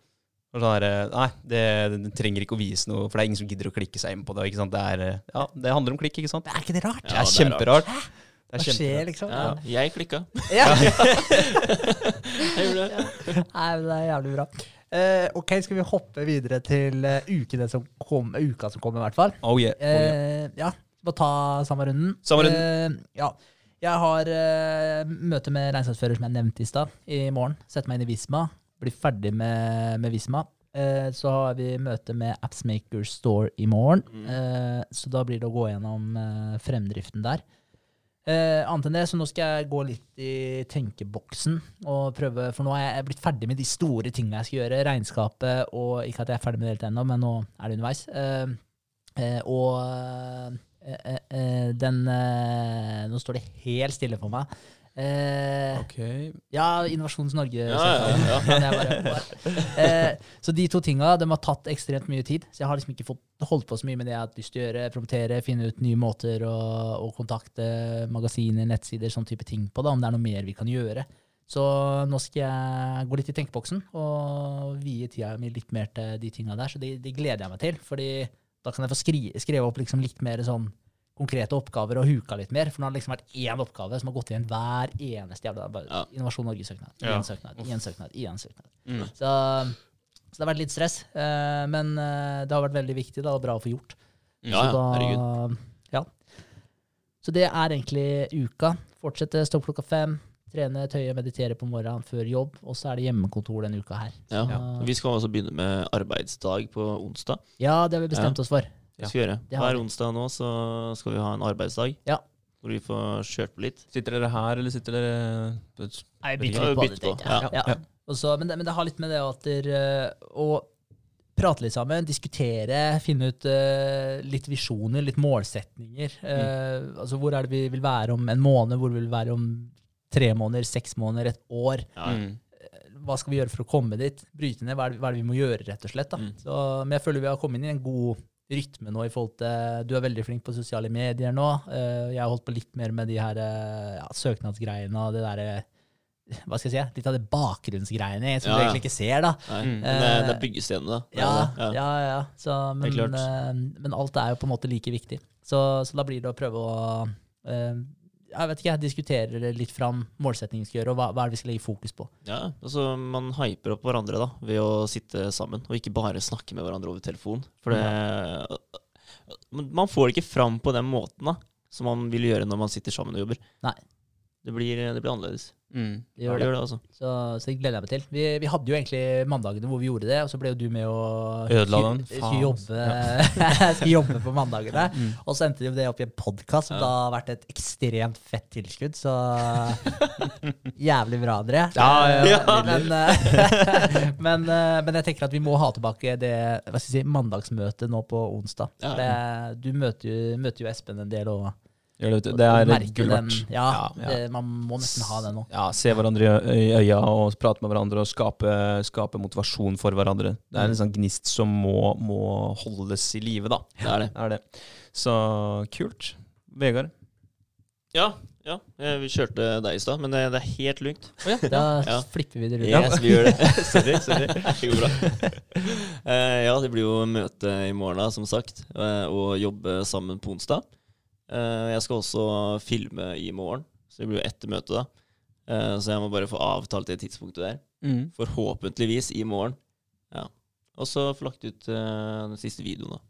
A: Og sånn der, nei, det, det trenger ikke å vise noe, for det er ingen som gidder å klikke seg inn på det. Det, er, eh, ja, det handler om klikk, ikke sant?
B: Det er ikke det rart?
A: Det
C: Ja, det er
A: kjemperart. Det
B: Hva
A: er
B: skjer, liksom?
C: Ja, jeg klikka.
B: Ja.
C: Jeg gjorde det.
B: Nei, men det er jævlig bra. Uh, ok, skal vi hoppe videre til uh, som kom, uka som kommer, i hvert fall.
A: Oh yeah. Oh, yeah.
B: Uh, ja, bare ta samme runden.
A: Samme runden.
B: Eh, ja. Jeg har møte med regnskapsfører, som jeg nevnte i stad, i morgen. Setter meg inn i Visma. Blir ferdig med, med Visma. Eh, så har vi møte med Appsmaker Store i morgen.
C: Mm.
B: Eh, så da blir det å gå gjennom fremdriften der. Eh, annet enn det, så nå skal jeg gå litt i tenkeboksen og prøve, for nå er jeg blitt ferdig med de store tingene jeg skal gjøre. Regnskapet og Ikke at jeg er ferdig med det helt ennå, men nå er det underveis. Eh, Eh, og eh, eh, eh, den Nå står det helt stille for meg. Eh,
A: Ok.
B: ja, Innovasjons Norge.
C: Ja, ja, ja.
B: Bare- eh, så de to tinga de har tatt ekstremt mye tid. Så jeg har liksom ikke fått holdt på så mye med det jeg har hatt lyst til å gjøre. Promotere, finne ut nye måter å, å kontakte magasiner, nettsider, sånn type ting på. da, Om det er noe mer vi kan gjøre. Så nå skal jeg gå litt i tenkeboksen og vie tida mi litt mer til de tinga der. Så det, det gleder jeg meg til. fordi da kan jeg få skri, skrive opp liksom litt mer sånn konkrete oppgaver og huka litt mer. For nå har det liksom vært én oppgave som har gått igjen hver eneste jævla
C: Ja.
B: Innovasjon Norge-søknad.
A: Ja.
B: Søknad, én søknad, én søknad.
A: Mm.
B: Så, så det har vært litt stress. eh, men eh, det har vært veldig viktig da, og bra å få gjort.
C: Ja,
B: Så da-
C: herregud.
B: Ja. Så det er egentlig uka. Fortsette, stå opp klokka fem. Trene, tøye, meditere på morgenen før jobb. Og så er det hjemmekontor denne uka her.
C: Ja.
B: Så,
C: Vi skal også begynne med arbeidsdag på onsdag.
B: ja, det har vi bestemt oss for.
C: Det skal vi gjøre.
B: det
C: Hver onsdag nå så skal vi ha en arbeidsdag.
B: Ja.
C: Hvor vi får kjørt på litt.
A: Sitter dere her, eller sitter dere
B: Nei,
C: bytter
B: bytte litt på det,
C: på,
B: jeg.
C: ja.
B: Ja. Også, men, det, men det har litt med det at der, eh, å prate litt sammen, diskutere, finne ut uh, litt visjoner, litt målsetninger. Eh, altså Hvor er det vi vil være om en måned, hvor vil være om tre måneder, seks måneder, et år?
C: Ja.
A: Mm.
B: Hva skal vi gjøre for å komme dit? Bryte ned, hva er det, hva er det vi må gjøre, rett og slett? da?
C: Mm.
B: Så, men jeg føler vi har kommet inn i en god rytme nå i forhold til Du er veldig flink på sosiale medier nå. Eh, jeg har holdt på litt mer med de her eh, ja, søknadsgreiene og det derre Hva skal jeg si? Litt av det bakgrunnsgreiene som
C: Ja,
B: du egentlig ikke ser, da.
C: Nei,
A: Mm.
C: men det, det er byggestenene, da. Det er
B: Ja, ja, ja. Så, men,
C: Det klart.
B: eh, men alt er jo på en måte like viktig. Så, så da blir det å prøve å eh, jeg vet ikke, jeg diskuterer litt fram målsetningen vi skal gjøre, og hva, hva er det vi skal legge fokus på.
C: Ja, altså Man hyper opp hverandre da ved å sitte sammen, og ikke bare snakke med hverandre over telefon. For det ja. Man får det ikke fram på den måten da som man vil gjøre når man sitter sammen og jobber.
B: Nei.
C: Det blir, det blir annerledes.
A: Mm.
B: De gjør
C: det
B: det.
C: gjør det, altså.
B: Så, så det gleder jeg meg til. Vi, vi hadde jo egentlig mandagene hvor vi gjorde det, og så ble jo du med å
A: Ødela den.
B: Skulle jobbe, skulle jobbe på mandagene.
A: Mm.
B: Og så endte jo det opp i en podkast, som
C: Ja.
B: da har vært et ekstremt fett tilskudd. Så jævlig bra, André.
A: Ja, ja,
C: ja.
B: Men, eh, men, eh, men jeg tenker at vi må ha tilbake det hva skal jeg si, mandagsmøtet nå på onsdag.
C: Ja.
B: Det, du møter jo, møter jo Espen en del, og
A: Gjør det, det er gull verdt.
B: Ja,
A: Ja, ja.
B: Det, man må nesten ha det nå.
A: Ja, se hverandre i øya og prate med hverandre og skape, skape motivasjon for hverandre. Det er en sånn gnist som må, må holdes i live, da.
C: Det er det.
A: Det er det. Så kult. Vegard?
C: Ja, ja. eh, Vi kjørte deg i stad, men det, det er helt lugnt.
B: Da
C: Ja.
B: flipper vi det rundt.
C: Yes, vi gjør det. sorry, sorry. Det går bra. Uh, ja, det blir jo møte i morgen, da, som sagt, uh, og jobbe sammen på onsdag. Eh, jeg skal også filme i morgen, så det blir jo etter møtet, da. Eh, så jeg må bare få avtalt det tidspunktet der.
A: Mm.
C: Forhåpentligvis i morgen. Ja. Og så få lagt ut eh, den siste videoen, da.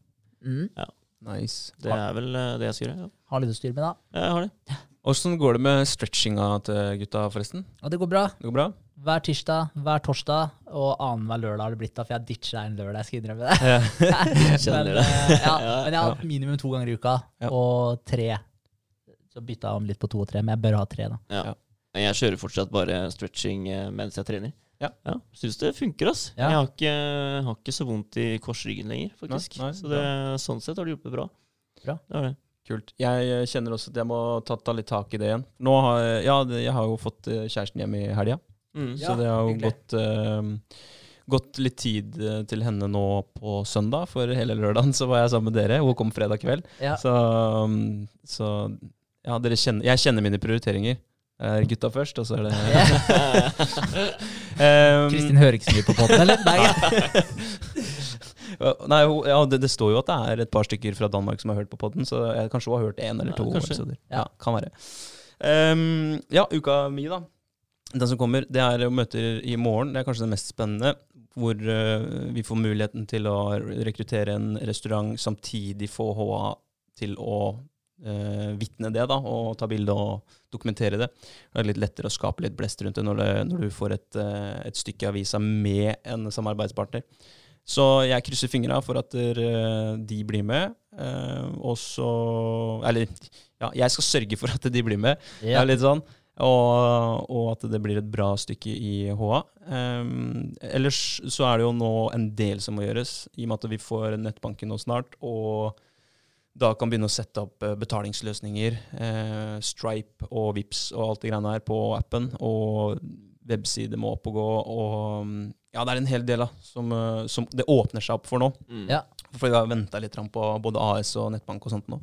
B: Mm.
A: Nice.
C: Det er vel det jeg skal gjøre. Ja.
B: Har litt å styre med, da.
C: Ja, Jeg har det.
A: Åssen går det med stretchinga til gutta, forresten?
B: Ja, det går bra.
A: Det går bra?
B: Hver tirsdag, hver torsdag og annenhver lørdag har det blitt da, for jeg ditcha en lørdag. Jeg skal innrømme det.
C: Kjenner
B: men,
C: det.
B: eh, ja,
C: Ja,
B: men jeg har hatt minimum to ganger i uka,
A: Ja.
B: og tre. Så bytta jeg om litt på to og tre, men jeg bør ha tre, da.
C: Ja.
A: Ja.
C: Jeg kjører fortsatt bare stretching eh, mens jeg trener.
A: Ja.
C: ja Syns det funker, ass.
B: Ja.
C: Jeg har ikke, har ikke så vondt i korsryggen lenger, faktisk.
A: Nei, nei,
C: så det, sånn sett har det hjulpet bra.
B: Bra.
C: Det det.
A: Kult. Jeg eh, kjenner også at jeg må ta, ta litt tak i det igjen. Nå har jeg, ja, jeg har jo fått kjæresten hjem i helga,
C: Mm.
B: Ja,
A: så det har jo gått, uh, gått litt tid eh, til henne nå på søndag. For hele lørdagen så var jeg sammen med dere, hun kom fredag kveld.
B: Ja.
A: Så, um, så ja, dere kjenner, jeg kjenner mine prioriteringer. Jeg er gutta først, og så er det um,
B: Kristin hører ikke så mye på potten, eller? Nei.
A: Nei, ja, det, det står jo at det er et par stykker fra Danmark som har hørt på podden, så jeg, kanskje hun har hørt én eller
C: Ja,
A: to
C: kanskje.
B: Ja.
A: Ja, kan være. Um, ja, uka mi, da. Den som kommer, det er møter i morgen. Det er kanskje det mest spennende. Hvor uh, vi får muligheten til å rekruttere en restaurant, samtidig få HA til å uh, vitne det, da, og ta bilde og dokumentere det. Det er litt lettere å skape litt blest rundt det når, det, når du får et, eh, et stykke avisa med en samarbeidspartner. Så jeg krysser fingra for at eh, de blir med. eh, og så Eller, ja, jeg skal sørge for at de blir med. Det er litt sånn. Og, og at det blir et bra stykke i HA. Um, ellers så er det jo nå en del som må gjøres, i og med at vi får nettbanken nå snart. Og da kan begynne å sette opp eh, betalingsløsninger. Eh, Stripe og Vips og alt det greiene her på appen. Og webside må opp og gå. Og ja, det er en hel del da, som, eh, som det åpner seg opp for nå.
C: Mm.
B: Ja.
A: For vi har venta litt på både AS og nettbank og sånt nå.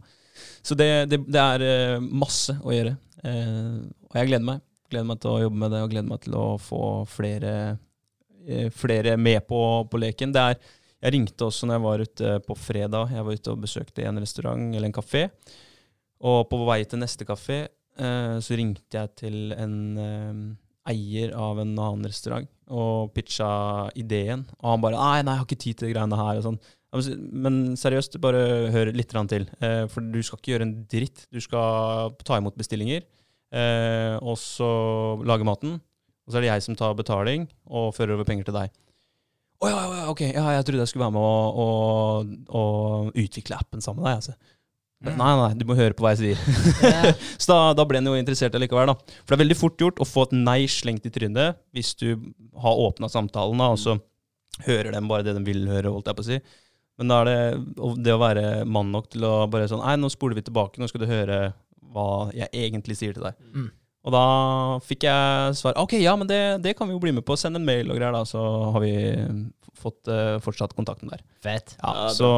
A: Så det, det, det er eh, masse å gjøre. Eh, og jeg gleder meg. Gleder meg til å jobbe med det, og gleder meg til å få flere, eh, flere med på, på leken. Det er, jeg ringte også når jeg var ute på fredag. Jeg var ute og besøkte en restaurant eller en kafé. Og på vei til neste kafé eh, så ringte jeg til en eier av en annen restaurant og pitcha ideen. Og han bare Nei, nei, jeg har ikke tid til de greiene her. og sånn. Men seriøst, bare hør litt til. Eh, for du skal ikke gjøre en dritt. Du skal ta imot bestillinger, eh, og så lage maten. Og så er det jeg som tar betaling og fører over penger til deg. Å oh, ja, ja, ok. Ja, jeg trodde jeg skulle være med å, å, å utvikle appen sammen med deg. Altså.
B: Mm.
A: Nei, nei, du må høre på hva jeg sier.
B: Yeah.
A: så da, da ble han jo interessert allikevel, da. For det er veldig fort gjort å få et nei slengt i trynet hvis du har åpna samtalen, da, og så hører dem bare det de vil høre, holdt jeg på å si. Men da er det det å være mann nok til å bare sånn Nei, nå spoler vi tilbake, nå skal du høre hva jeg egentlig sier til deg.
B: Mm.
A: Og da fikk jeg svar Ok, ja, men det, det kan vi jo bli med på. Send en mail og greier, da, så har vi fått uh, fortsatt kontakten der.
B: Fett.
A: Ja,
C: Ja,
A: Så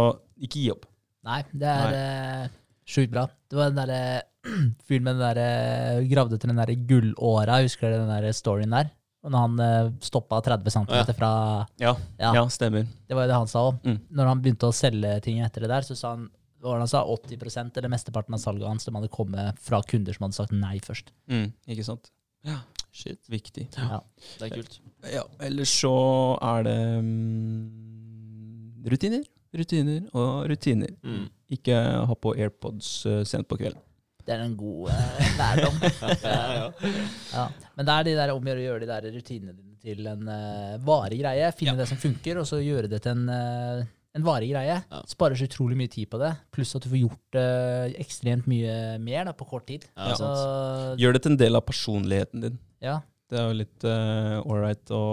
A: ikke gi opp.
B: Nei, det er uh, sjukt bra. Det var den derre fyren med den derre Gravde til den derre gullåra, husker du den der storyen der? Når han stoppa 30 cm
C: Ja.
B: fra
A: Ja,
B: Ja,
A: ja stemmer.
B: det var jo det han sa òg.
A: Mm.
B: Når han begynte å selge ting etter det der, så sa han hva var det han sa, 80 eller mesteparten av salget hans de hadde kommet fra kunder som hadde sagt nei først.
A: Mm, ikke sant? Ja,
C: Shit,
A: viktig.
B: Ja.
C: det er kult.
A: Ja, ellers så er det um, rutiner, rutiner og rutiner.
C: Mm.
A: Ikke ha på AirPods eh, sent på kvelden.
B: Det er en god eh, lærdom.
C: Ja, ja.
B: Ja. Men det er de der om å gjøre de der rutinene dine til en uh, varig greie. Finne det som funker, og så gjøre det til en, uh, en varig greie. Sparer så utrolig mye tid på det, pluss at du får gjort uh, ekstremt mye mer da, på kort tid.
C: Ja,
B: så,
A: Gjør det til en del av personligheten din.
B: ja.
A: Det er jo litt uh, å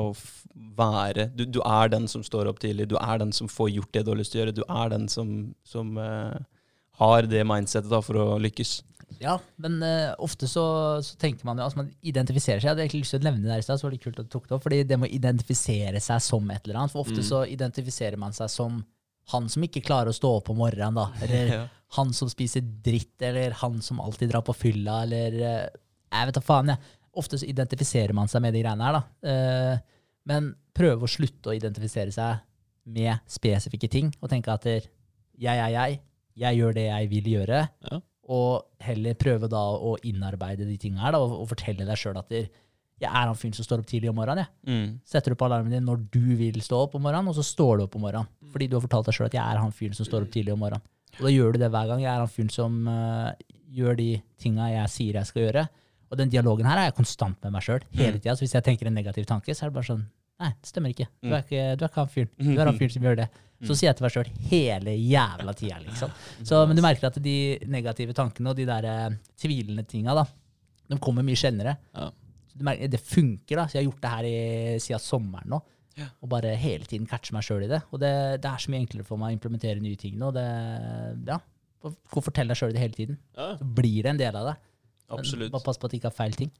A: være du, du er den som står opp tidlig. Du er den som får gjort det du har lyst til å gjøre. Du er den som, som har det mindsettet da, for å lykkes.
B: Ja, men uh, ofte så, så tenker man jo altså man identifiserer seg. Jeg hadde egentlig lyst til å nevne det der i stad, så var det kult at du tok det opp. Fordi det med å identifisere seg som et eller annet. For ofte
C: Mm.
B: så identifiserer man seg som han som ikke klarer å stå opp om morgenen, da. Eller
A: Ja.
B: han som spiser dritt, eller han som alltid drar på fylla, eller uh, Jeg vet da faen, jeg. Ofte så identifiserer man seg med de greiene her, da. Uh, men prøve å slutte å identifisere seg med spesifikke ting, og tenke at jeg er jeg, jeg gjør det jeg vil gjøre,
C: Ja.
B: Og heller prøve da å innarbeide de tingene her, da, og, og fortelle deg sjøl at jeg er han fyren som står opp tidlig om morgenen. Jeg.
A: Mm.
B: Setter du på alarmen din når du vil stå opp om morgenen, og så står du opp om morgenen. Fordi du har fortalt deg sjøl at jeg er han fyren som står opp tidlig om morgenen. Og da gjør du det hver gang. Jeg er han fyren som uh, gjør de tinga jeg sier jeg skal gjøre. Og den dialogen her er jeg konstant med meg sjøl hele tida. Så hvis jeg tenker en negativ tanke, så er det bare sånn Nei, det stemmer ikke. Du er ikke, du er ikke han fyren. Du er han fyren som gjør det. Så sier jeg til meg sjøl hele jævla tida, liksom. Så, men du merker at de negative tankene og de der eh, tvilende tinga, da, de kommer mye sjeldnere.
C: Ja.
B: Så du merker, det funker, da. Så jeg har gjort det her i, siden sommeren nå.
A: Ja.
B: Og bare hele tiden catche meg sjøl i det. Og det, det er så mye enklere for meg å implementere nye ting nå. Det, ja, Gå og fortell deg sjøl det hele tiden.
C: Ja.
B: Så blir det en del av det. Men
A: Absolutt.
B: Bare pass på at det ikke er feil ting.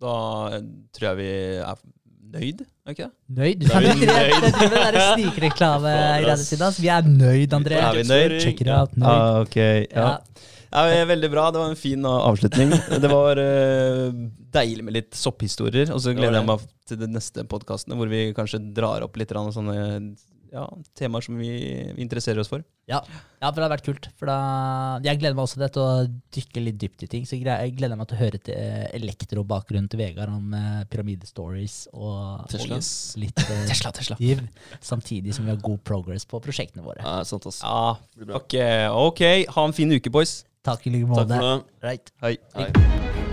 A: Da eh, tror jeg vi er nøyd, er ikke det?
B: Nøyd?
C: Er
B: Det
C: nøyd.
B: det driver med den snikreklame i radiosiden hans. Vi er nøyd, André.
A: Er vi nøyd?
B: Check it out. Nøyd.
A: Ah, ok. Ja.
B: Ja.
A: Ja, er veldig bra. Det var en fin uh, avslutning. Det var uh, deilig med litt sopphistorier. Og så gleder jeg meg til de neste podkastene, hvor vi kanskje drar opp litt sånne ja, temaer som vi interesserer oss for.
B: Ja. ja, for det har vært kult. For da, jeg gleder meg også til å dykke litt dypt i ting. Så jeg gleder meg til å høre til eh, elektrobakgrunnen til Vegard om uh, pyramidestories og,
C: Tesla.
B: og litt uh,
A: Tesla, Tesla.
B: div, samtidig som vi har god progress på prosjektene våre.
C: Ja, sant, også.
A: Ja,
C: Blir bra.
A: ok. ok. Ha en fin uke, boys.
B: Takk i like
C: Takk
B: måte. Right.
A: Hei.
C: Hei.